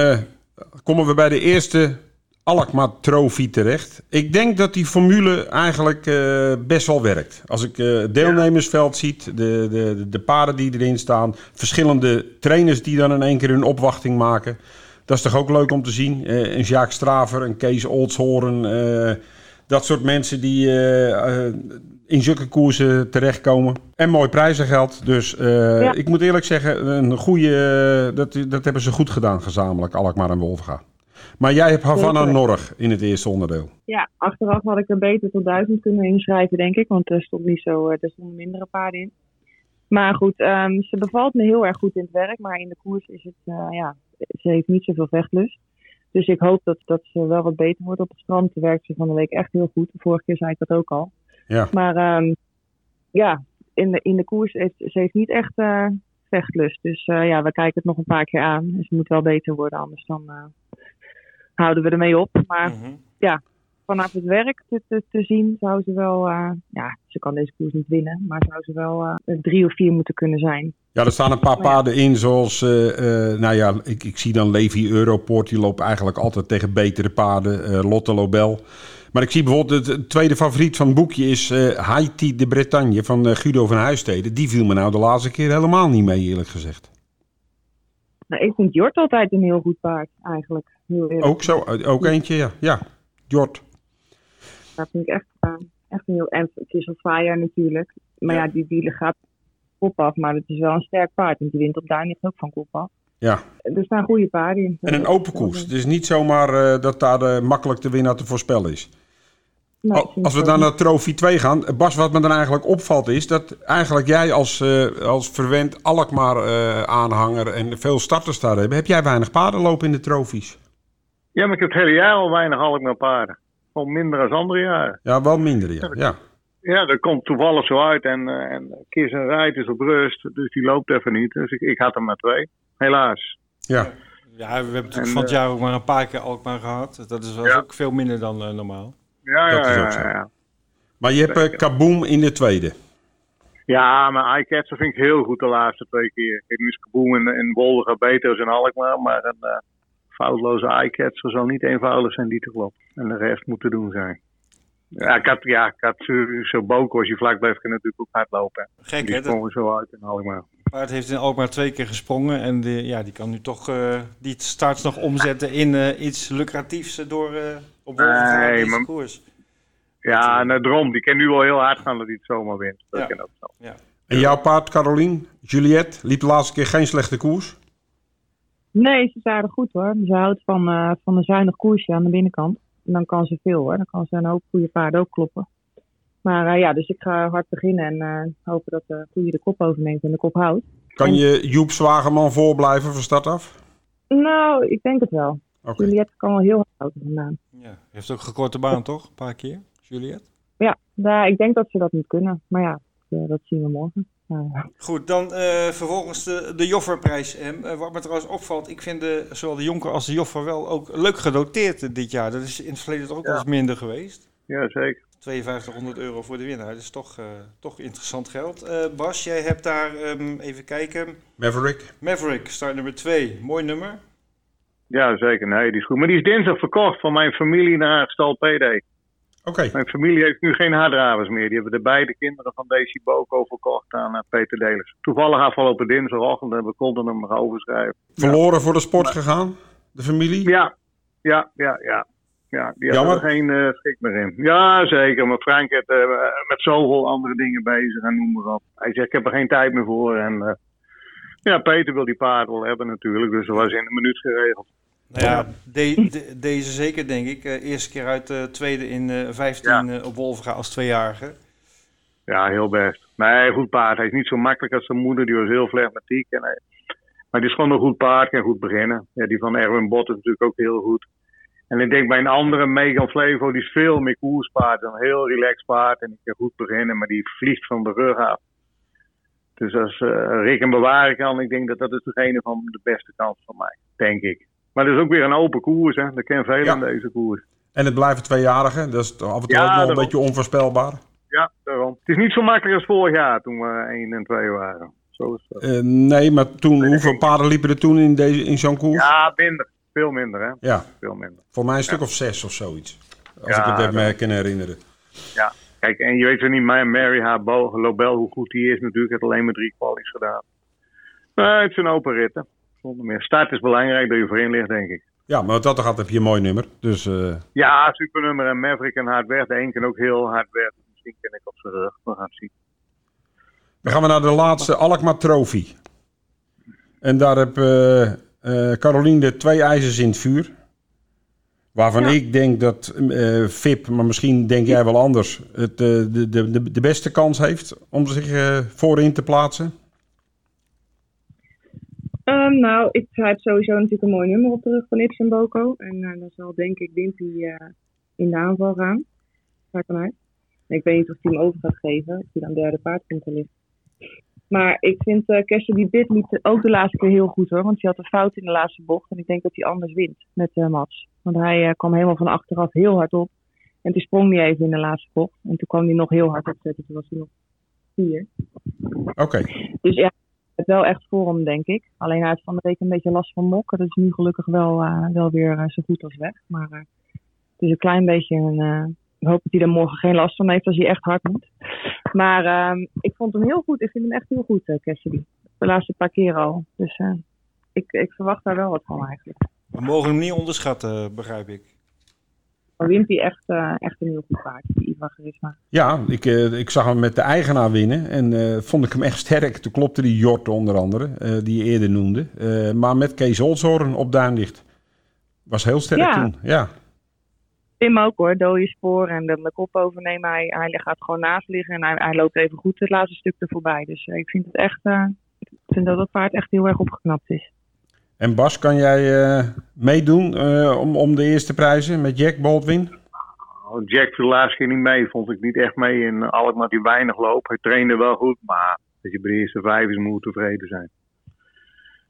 komen we bij de eerste Alkmaar Trophy terecht. Ik denk dat die formule eigenlijk uh, best wel werkt. Als ik het deelnemersveld zie, de, de, de paarden die erin staan, verschillende trainers die dan in één keer hun opwachting maken. Dat is toch ook leuk om te zien. Uh, een Jacques Straver, een Kees Oldshoorn. Dat soort mensen die eh, eh, in zulke koersen terechtkomen. En mooi prijzengeld. Dus eh, Ja. ik moet eerlijk zeggen, een goede, dat, dat hebben ze goed gedaan gezamenlijk, Alkmaar en Wolfga. Maar jij hebt Havana. Norg in het eerste onderdeel. Ja, achteraf had ik er beter tot duizend kunnen inschrijven, denk ik. Want er stond niet zo, er stonden mindere paarden in. Maar goed, ehm, ze bevalt me heel erg goed in het werk. Maar in de koers is het, ja, ze heeft niet zoveel vechtlust. Dus ik hoop dat, dat ze wel wat beter wordt op het strand. Ze werkt ze van de week echt heel goed. De vorige keer zei ik dat ook al. Ja. Maar ehm, ja, in de, in de koers heeft ze heeft niet echt eh, vechtlust. Dus eh, ja, we kijken het nog een paar keer aan. Dus ze moet wel beter worden, anders dan eh, houden we ermee op. Maar Mhm. Vanaf het werk te, te, te zien, zou ze wel, eh, ja, ze kan deze koers niet winnen, maar zou ze wel eh, drie of vier moeten kunnen zijn. Ja, er staan een paar paarden in, zoals, eh, nou ja, ik, ik zie dan Levi Europort, die loopt eigenlijk altijd tegen betere paarden, Lotte Lobel. Maar ik zie bijvoorbeeld, het tweede favoriet van het boekje is Haiti de Bretagne van Guido van Huisteden. Die viel me nou de laatste keer helemaal niet mee, eerlijk gezegd. Nou, ik vind Jort altijd een heel goed paard, eigenlijk. Heel. Ook zo, ook eentje, ja. Ja, Jort. Dat vind ik echt, eh, echt een heel... En het is een fire natuurlijk. Maar ja, die, die gaat kop af, maar het is wel een sterk paard. Want die wint op Duin ook van kop af. Ja, Er staan goede paarden in. en een open koers. Het is niet zomaar eh, dat daar eh, makkelijk de winnaar te voorspellen is. Vind Als we dan naar trofee 2 gaan, Bas, wat me dan eigenlijk opvalt is dat eigenlijk jij als, eh, als verwend Alkmaar eh, aanhanger en veel starters daar hebben, heb jij weinig paarden lopen in de trofies? Ja, maar ik heb het hele jaar al weinig Alkmaar paarden. Gewoon minder dan andere jaren. Ja, wel minder, ja. ja. Ja, dat komt toevallig zo uit. En, eh, en Kies en Rijt is op rust, dus die loopt even niet. Dus ik, ik had er maar twee. Helaas. ja. Ja, we hebben natuurlijk En, van het eh, jaar ook maar een paar keer Alkmaar gehad. Dat is wel Ja. ook veel minder dan eh, normaal. Ja, Dat ja, is ja, ook zo. ja. Maar je hebt eh, Kaboom in de tweede. Ja, maar iCatcher vind ik heel goed de laatste twee keer. Kijk, nu is Kaboom en, en Wolga beter dan Alkmaar, maar een eh, foutloze iCatcher zal niet eenvoudig zijn die te kloppen. En de rest moet te doen zijn. Ja, ik had, ja, ik had zo- zo Boko, als je vlak blijft, kan natuurlijk ook hardlopen. Gek Die hè, dat sprongen zo uit in Alkmaar. paard heeft in Alkmaar twee keer gesprongen. En die, ja, die kan nu toch eh, die starts nog omzetten in eh, iets lucratiefs door eh op Nee, deze maar- koers. Ja, en uh, Drom, die kan nu wel heel hard gaan dat hij het zomaar wint. Dat Ja. kan ook zo. En jouw paard, Carolien, Juliette, liep de laatste keer geen slechte koers. Nee, ze aardig goed hoor. Ze houdt van, eh, van een zuinig koersje aan de binnenkant. En dan kan ze veel hoor. Dan kan ze een hoop goede paarden ook kloppen. Maar eh, ja, dus ik ga hard beginnen en eh, hopen dat de goede de kop overneemt en de kop houdt. Kan je Joep Zwageman voorblijven van start af? Nou, ik denk het wel. Oké. Juliette kan wel heel hard houden vandaan. Ja. Heeft ook gekorte baan toch? Een paar keer, Juliette. Ja, daar, ik denk dat ze dat moet kunnen. Maar ja, dat zien we morgen. Goed, dan eh, vervolgens de, de Jofferprijs. Eh, wat me trouwens opvalt, ik vind de, zowel de Jonker als de Joffer wel ook leuk gedoteerd dit jaar. Dat is in het verleden toch ook wel eens minder geweest. Ja, zeker. 5200 euro voor de winnaar. Dat is toch, eh, toch interessant geld. Eh, Bas, jij hebt daar, ehm, even kijken, Maverick. Maverick, start nummer 2. Mooi nummer. Ja, zeker. Nee, die is goed. Maar die is dinsdag verkocht van mijn familie naar Stal PD. Mijn familie heeft nu geen haardravers meer. Die hebben de beide kinderen van Daisy Boko verkocht aan eh, Peter Delers. Toevallig afgelopen dinsdagochtend hebben we konden hem nog overschrijven. Verloren voor de sport gegaan, de familie? Ja, ja, ja, ja. Ja, die Jammer. hadden er geen eh, schik meer in. Ja, zeker. Maar Frank heeft eh, met zoveel andere dingen bezig en noem maar op. Hij zegt, ik heb er geen tijd meer voor. En ja, Peter wil die paard wel hebben natuurlijk. Dus dat was in een minuut geregeld. Nou ja, de- de- deze zeker denk ik. Eh, eerste keer uit de tweede in eh 15 eh, op Wolvenga als tweejarige. Ja, heel best. Nee, goed paard. Hij is niet zo makkelijk als zijn moeder. Die was heel flegmatiek. En hij... Maar die is gewoon een goed paard. Kan goed beginnen. Ja, die van Erwin Bot is natuurlijk ook heel goed. En ik denk bij een andere, Megan Flevo, die is veel meer koerspaard. Een heel relaxed paard. En die kan goed beginnen. Maar die vliegt van de rug af. Dus als eh, Rick hem bewaren kan, ik denk dat dat is degene van de beste kans van mij. Denk ik. Maar dat is ook weer een open koers. Hè. Dat ken veel Ja. aan deze koers. En het blijven tweejarigen, dat is af en toe Ja, ook nog een beetje onvoorspelbaar. Ja, daarom. Het is niet zo makkelijk als vorig jaar toen we 1 en 2 waren. Zo is dat. Eh, nee, maar toen, hoeveel paarden liepen er toen in, deze, in zo'n koers? Ja, minder. Veel minder, hè? Ja, Veel minder. voor mij een stuk of zes of zoiets. Als Ja, ik het dat- me kan herinneren. Kijk, en je weet wel niet, Ma- Mary haar Lobel, hoe goed die is natuurlijk. heeft alleen maar drie kwalies gedaan. Maar het is een open ritten. Zonder meer. Start is belangrijk dat je voorin ligt, denk ik. Ja, maar wat dat gaat heb je een mooi nummer. Dus eh, Ja, supernummer en Maverick en hard weg. De een kan ook heel hard weg. Misschien ken ik op zijn rug. We gaan het zien. dan gaan we naar de laatste Alkmaar Trophy. En daar heb eh eh, Carolien de twee ijzers in het vuur. Waarvan Ja. ik denk dat eh Vip, maar misschien denk jij wel anders, het, eh, de, de, de, de beste kans heeft om zich eh, voorin te plaatsen. Ehm, nou, ik, hij heeft sowieso natuurlijk een mooi nummer op de rug van Ips en Boko. En eh, dan zal denk ik Wimpy eh in de aanval gaan. Ga ik vanuit. Ik weet niet of hij hem over gaat geven. Of hij dan derde paard komt te liggen. Maar ik vind uh, Cassidy Bit liep ook de laatste keer heel goed hoor. Want hij had een fout in de laatste bocht. En ik denk dat hij anders wint met uh, Mats. Want hij uh, kwam helemaal van achteraf heel hard op. En toen sprong hij even in de laatste bocht. En toen kwam hij nog heel hard opzetten. Toen was hij nog vier. Oké. Dus ja, wel echt voor hem, denk ik. Alleen hij heeft van de week een beetje last van mokken. Dat is nu gelukkig wel, uh, wel weer uh, zo goed als weg. Maar uh, het is een klein beetje een. ik hoop dat hij er morgen geen last van heeft als hij echt hard moet. Maar ehm, ik vond hem heel goed. Ik vind hem echt heel goed, Cassidy. De laatste paar keer al. Dus eh, ik, ik verwacht daar wel wat van eigenlijk. We mogen hem niet onderschatten, begrijp ik. Maar Wimpy echt, uh, echt een heel goed paard, die Ivan. Ja, ik, uh, ik zag hem met de eigenaar winnen en uh, vond ik hem echt sterk. Toen klopte die Jort onder andere, die je eerder noemde. Maar met Kees Olshoorn op Duinlicht. Was heel sterk Ja. toen, ja. Tim ook hoor, dode spoor en de, de kop overnemen. Hij, hij gaat gewoon naast liggen en hij, hij loopt even goed het laatste stuk er voorbij. Dus ik vind het echt, ik vind dat het paard echt heel erg opgeknapt is. En Bas, kan jij uh, meedoen uh, om, om de eerste prijzen met Jack Baldwin? Oh, Jack viel de laatste keer niet mee, vond ik niet echt mee in Alkmaar die weinig loopt. Hij trainde wel goed, maar als je bij de eerste vijf is, moet tevreden zijn.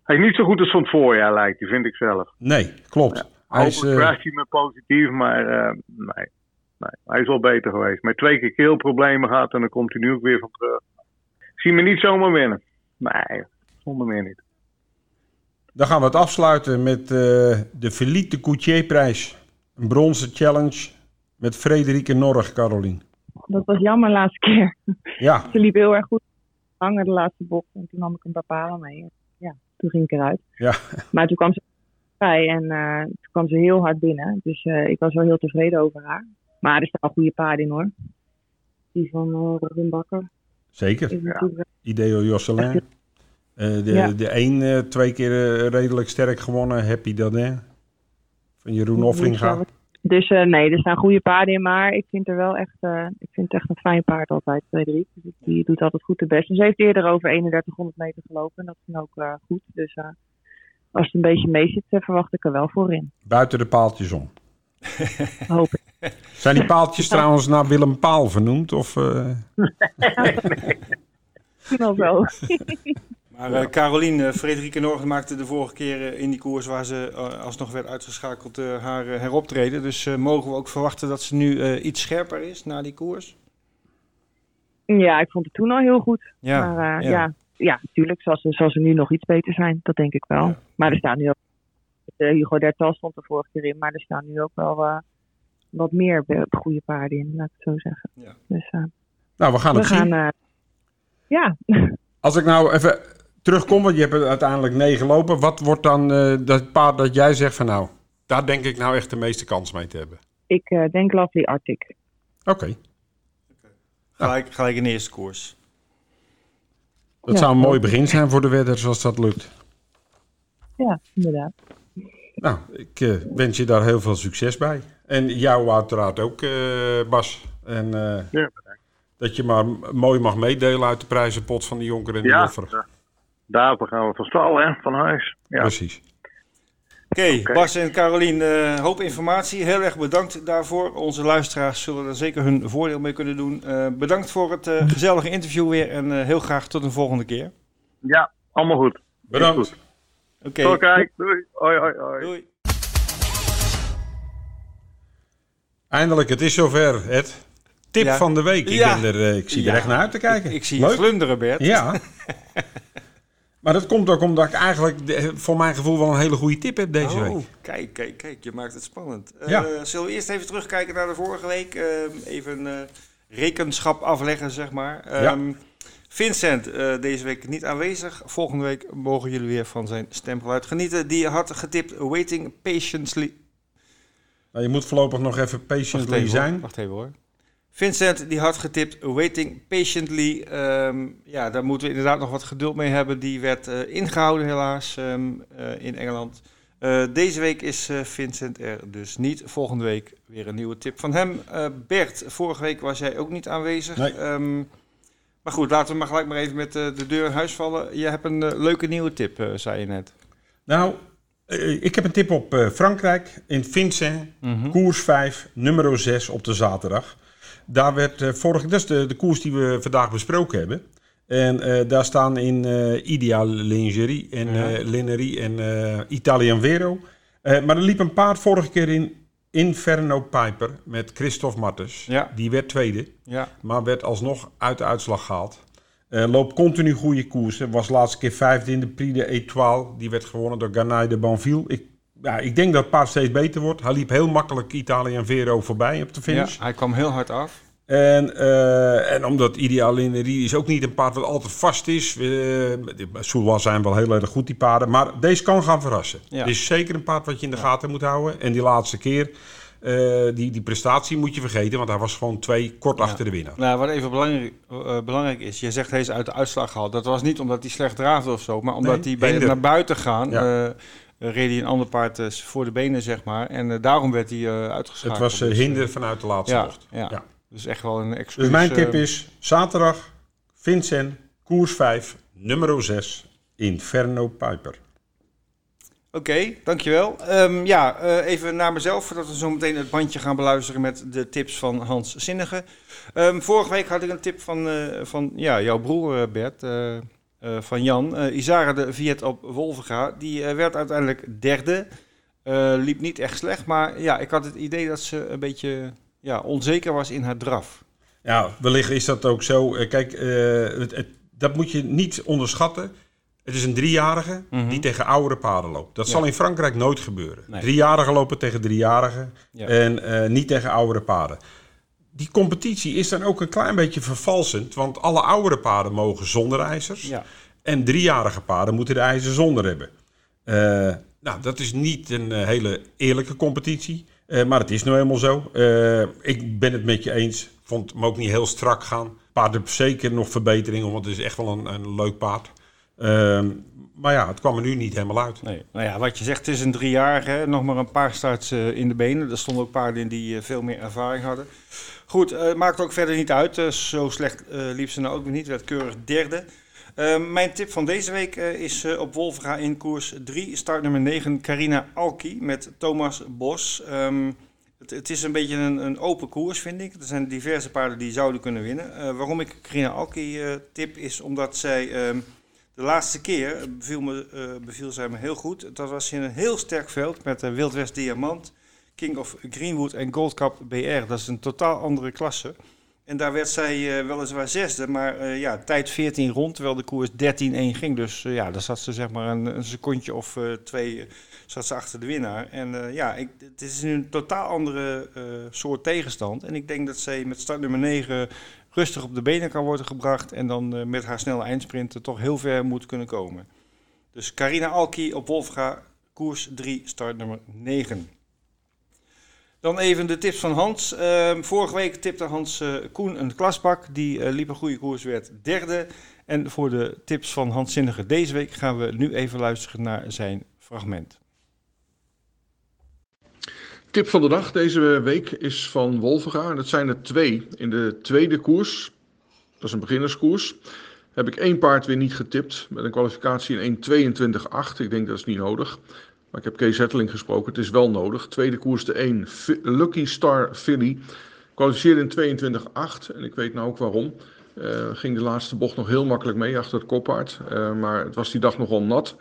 Hij is niet zo goed als van het voorjaar lijkt, die vind ik zelf. Nee, klopt. Ja, hij is, uh... krijgt hij me positief, maar uh, nee, nee. Hij is wel beter geweest. Maar twee keer keelproblemen gehad en dan komt hij nu ook weer van terug. Ik zie me niet zomaar winnen. Nee, zonder meer niet. Dan gaan we het afsluiten met uh, de Philippe de Coutier-prijs. Een bronzen challenge met Frederike Norg, Carolien. Dat was jammer de laatste keer. Ja. [LAUGHS] Ze liep heel erg goed hangen de laatste bocht. En toen nam ik een paar palen mee. Ja, toen ging ik eruit. Ja. [LAUGHS] Maar toen kwam ze bij en uh, toen kwam ze heel hard binnen. Dus uh, ik was wel heel tevreden over haar. Maar er staan goede paarden in hoor. Die van uh, Robin Bakker. Zeker. Ja. Ideo Josselin. Uh, de, ja. de een uh, twee keer uh, redelijk sterk gewonnen, Happy Dadin. Van Jeroen Offringa. Dus nee, er staan goede paarden in, maar ik vind er wel echt, ik vind het echt een fijn paard altijd, Frederik. Dus die doet altijd goed de best. En ze heeft eerder over 3100 meter gelopen en dat ging ook goed. Dus als het een beetje mee zit, verwacht ik er wel voor in. Buiten de paaltjes om. Hoop ik. Zijn die paaltjes trouwens naar Willem Paal vernoemd? Of, [LAUGHS] Misschien wel zo. [LAUGHS] Maar uh, Carolien, uh, Frederike Norg maakte de vorige keer uh, in die koers waar ze uh, alsnog werd uitgeschakeld haar heroptreden. Dus mogen we ook verwachten dat ze nu iets scherper is na die koers? Ja, ik vond het toen al heel goed. Ja, maar ja. ja, ja, natuurlijk zal ze, zal ze nu nog iets beter zijn. Dat denk ik wel. Ja. Maar er staan nu ook... Hugo Dertal stond er vorige keer in, maar er staan nu ook wel wat meer goede paarden in, laat ik het zo zeggen. Ja. Dus, nou, we gaan we het gaan, zien. ja. [LAUGHS] Als ik nou even terugkom, want je hebt er uiteindelijk negen lopen. Wat wordt dan uh, dat paard dat jij zegt van nou, daar denk ik nou echt de meeste kans mee te hebben? Ik uh, denk Lovely Arctic. Oké. Okay. okay. Gelijk, gelijk in de eerste koers. Dat ja, zou een mooi begin zijn voor de wedders als dat lukt. Ja, inderdaad. Nou, ik uh, wens je daar heel veel succes bij. En jou uiteraard ook, Bas. En, ja, dat je maar mooi mag meedelen uit de prijzenpot van de Jonker en de ja, Joffer. Ja. Daarvoor gaan we van stal, hè, van huis. Ja. Precies. Oké, okay, okay. Bas en Carolien, uh, hoop informatie. Heel erg bedankt daarvoor. Onze luisteraars zullen er zeker hun voordeel mee kunnen doen. Uh, bedankt voor het uh, gezellige interview weer en heel graag tot een volgende keer. Ja, allemaal goed. Bedankt. Oké. Okay. Kijk, doei. Hoi, hoi, hoi. Doei. Eindelijk, het is zover, Ed. Tip Ja. van de week. Ik, Ja. ben er, eh, ik zie er Ja. echt naar uit te kijken. Ik, ik zie Leuk. je glunderen, Bert. Ja. [LAUGHS] maar dat komt ook omdat ik eigenlijk de- voor mijn gevoel wel een hele goede tip heb deze oh, week. kijk, kijk, kijk. Je maakt het spannend. Eh, zullen we eerst even terugkijken naar de vorige week? Ehm, even eh, rekenschap afleggen, zeg maar. Ehm, Vincent, deze week niet aanwezig. Volgende week mogen jullie weer van zijn stemgeluid genieten. Die had getipt Waiting Patiently. Nou, je moet voorlopig nog even patiently wacht even, zijn. Wacht even hoor. Vincent die had getipt Waiting Patiently. Um, ja, daar moeten we inderdaad nog wat geduld mee hebben. Die werd uh, ingehouden helaas um, uh, in Engeland. Uh, deze week is Vincent er dus niet. Volgende week weer een nieuwe tip van hem. Bert, vorige week was jij ook niet aanwezig. Nee. Um, maar goed, laten we maar gelijk maar even met de deur in huis vallen. Je hebt een leuke nieuwe tip, zei je net. Nou, ik heb een tip op Frankrijk in Vincent. Mm -hmm. Koers 5, nummer 6 op de zaterdag. Daar werd uh, vorige, dat is de, de koers die we vandaag besproken hebben. En uh, daar staan in uh, Ideal Lingerie en ja. Lingerie en Italian Vero. maar er liep een paard vorige keer in Inferno Piper met Christophe Martens. Ja. Die werd tweede, ja. maar werd alsnog uit de uitslag gehaald. loopt continu goede koersen. Was laatste keer vijfde in de Prix de Étoile. Die werd gewonnen door Garnaille de Banville. Ik ja, ik denk dat het paard steeds beter wordt. Hij liep heel makkelijk Italië Vero voorbij op de finish. Ja, hij kwam heel hard af. En, uh, en omdat Ideal Linerie is ook niet een paard wat altijd vast is. Uh, zijn wel heel erg goed, die paarden. Maar deze kan gaan verrassen. Ja. Het is zeker een paard wat je in de ja. gaten moet houden. En die laatste keer, uh, die, die prestatie moet je vergeten. Want hij was gewoon twee kort ja. achter de winnaar. Nou, wat even belangrijk, belangrijk is. Je zegt hij is uit de uitslag gehaald. Dat was niet omdat hij slecht draafde of zo. Maar omdat Nee, hij bij naar buiten gaan... reed hij een ander paard uh, voor de benen, zeg maar. En uh, daarom werd hij uitgeschakeld. Het was Dus, hinder vanuit de laatste ja, bocht. ja, Ja. Dus echt wel een excuus. Dus mijn tip eh, is zaterdag Vincent, koers 5, nummer 6, Inferno Piper. Oké, okay, dankjewel. Um, ja, uh, even naar mezelf, voordat we zo meteen het bandje gaan beluisteren met de tips van Hans Zinnige. Um, vorige week had ik een tip van, uh, van ja, jouw broer Bert, uh, van Jan. Isara de Viet op Wolvenga, die werd uiteindelijk derde. liep niet echt slecht, maar ja, ik had het idee dat ze een beetje ja, onzeker was in haar draf. Ja, wellicht is dat ook zo. Kijk, het, het, dat moet je niet onderschatten. Het is een driejarige Mhm. mm -hmm. die tegen oudere paarden loopt. Dat Ja. zal in Frankrijk nooit gebeuren. Nee. Driejarigen lopen tegen driejarigen Ja. en uh, niet tegen oudere paarden. Die competitie is dan ook een klein beetje vervalsend, want alle oudere paarden mogen zonder ijzers. Ja. En driejarige paarden moeten de ijzers zonder hebben. Uh, nou, dat is niet een uh, hele eerlijke competitie, maar het is nou helemaal zo. ik ben het met je eens, vond hem ook niet heel strak gaan. Paard heeft zeker nog verbeteringen, want het is echt wel een, een leuk paard. Maar ja, het kwam er nu niet helemaal uit. Nee. Nou ja, wat je zegt, het is een driejarige. Nog maar een paar starts uh, in de benen. Er stonden ook paarden in die uh, veel meer ervaring hadden. Goed, uh, maakt ook verder niet uit. zo slecht liep ze nou ook niet. Werd keurig derde. mijn tip van deze week is op Wolfga in koers 3. Start nummer 9, Carina Alki met Thomas Bos. Um, het, het, is een beetje een, een, open koers, vind ik. Er zijn diverse paarden die zouden kunnen winnen. waarom ik Carina Alki tip is omdat zij... Um, de laatste keer beviel, me, beviel zij me heel goed. Dat was in een heel sterk veld met uh, Wild West Diamant, King of Greenwood en Gold Cup BR. Dat is een totaal andere klasse. En daar werd zij uh, weliswaar zesde, maar ja, tijd 14 rond, terwijl de koers 13-1 ging. Dus ja, daar zat ze zeg maar een, een secondje of twee zat ze achter de winnaar. En ja, ik, het is nu een totaal andere soort tegenstand. En ik denk dat zij met start nummer 9 rustig op de benen kan worden gebracht en dan uh, met haar snelle eindsprinten toch heel ver moet kunnen komen. Dus Carina Alki op Wolfga, koers 3, start nummer 9. Dan even de tips van Hans. Uh, vorige week tipte Hans uh, Koen een klasbak. Die uh, liep een goede koers, werd derde. En voor de tips van Hans Zinnige deze week gaan we nu even luisteren naar zijn fragment. Tip van de dag deze week is van Wolvenga. En dat zijn er twee. In de tweede koers, dat is een beginnerskoers, heb ik één paard weer niet getipt. Met een kwalificatie in 1.22.8. Ik denk dat is niet nodig. Maar ik heb Kees Hetteling gesproken. Het is wel nodig. Tweede koers de 1. Lucky Star Philly. Kwalificeerde in 22.8. En ik weet nou ook waarom. Uh, ging de laatste bocht nog heel makkelijk mee achter het koppaard. Uh, maar het was die dag nogal nat.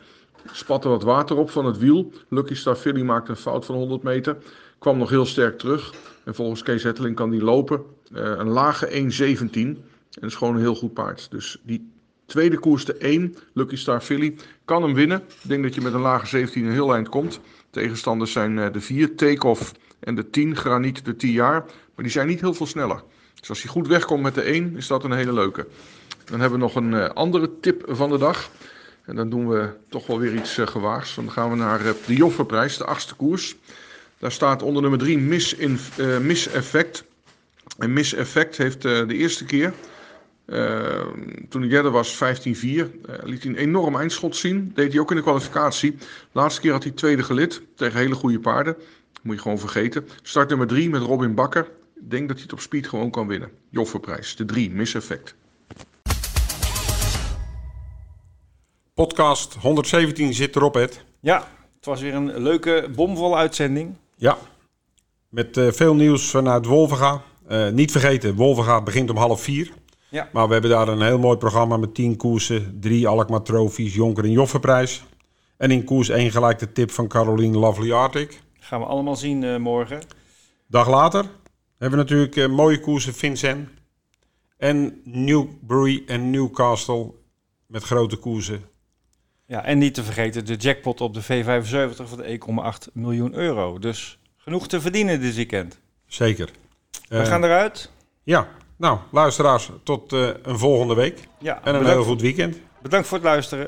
Spatte wat water op van het wiel. Lucky Star Philly maakte een fout van 100 meter. Kwam nog heel sterk terug. En volgens Kees Hetteling kan die lopen. Uh, een lage 1.17. En is gewoon een heel goed paard. Dus die tweede koers de 1, Lucky Star Philly, kan hem winnen. Ik denk dat je met een lage 17 een heel eind komt. Tegenstanders zijn uh, de 4, Takeoff en de 10, Graniet de 10 jaar. Maar die zijn niet heel veel sneller. Dus als hij goed wegkomt met de 1, is dat een hele leuke. Dan hebben we nog een uh, andere tip van de dag. En dan doen we toch wel weer iets uh, gewaagds. Dan gaan we naar uh, de Joffreprijs, de achtste koers. Daar staat onder nummer 3 Miss, in, Miss Effect. En Miss Effect heeft de eerste keer toen hij derde was, 15-4, uh, liet hij een enorm eindschot zien. Deed hij ook in de kwalificatie. Laatste keer had hij tweede gelid tegen hele goede paarden. Moet je gewoon vergeten. Start nummer 3 met Robin Bakker. Ik denk dat hij het op speed gewoon kan winnen. Joffreprijs, de 3, Miss Effect. Podcast 117 zit erop, Ed. Ja, het was weer een leuke, bomvolle uitzending. Ja, met uh, veel nieuws vanuit Wolvenga. Uh, niet vergeten, Wolvenga begint om half vier. Ja. Maar we hebben daar een heel mooi programma met 10 koersen, drie Alkmaar Trofies, Jonker en Joffenprijs. En in koers 1 gelijk de tip van Caroline Lovely Arctic. Gaan we allemaal zien uh, morgen. Dag later hebben we natuurlijk mooie koersen Vincent. En Newbury en Newcastle met grote koersen. Ja, en niet te vergeten de jackpot op de V75 van de 1,8 miljoen euro. Dus genoeg te verdienen dit weekend. Zeker. We uh, gaan eruit. Ja, nou, luisteraars, tot uh, een volgende week. Ja, en een heel goed weekend. Bedankt voor het luisteren.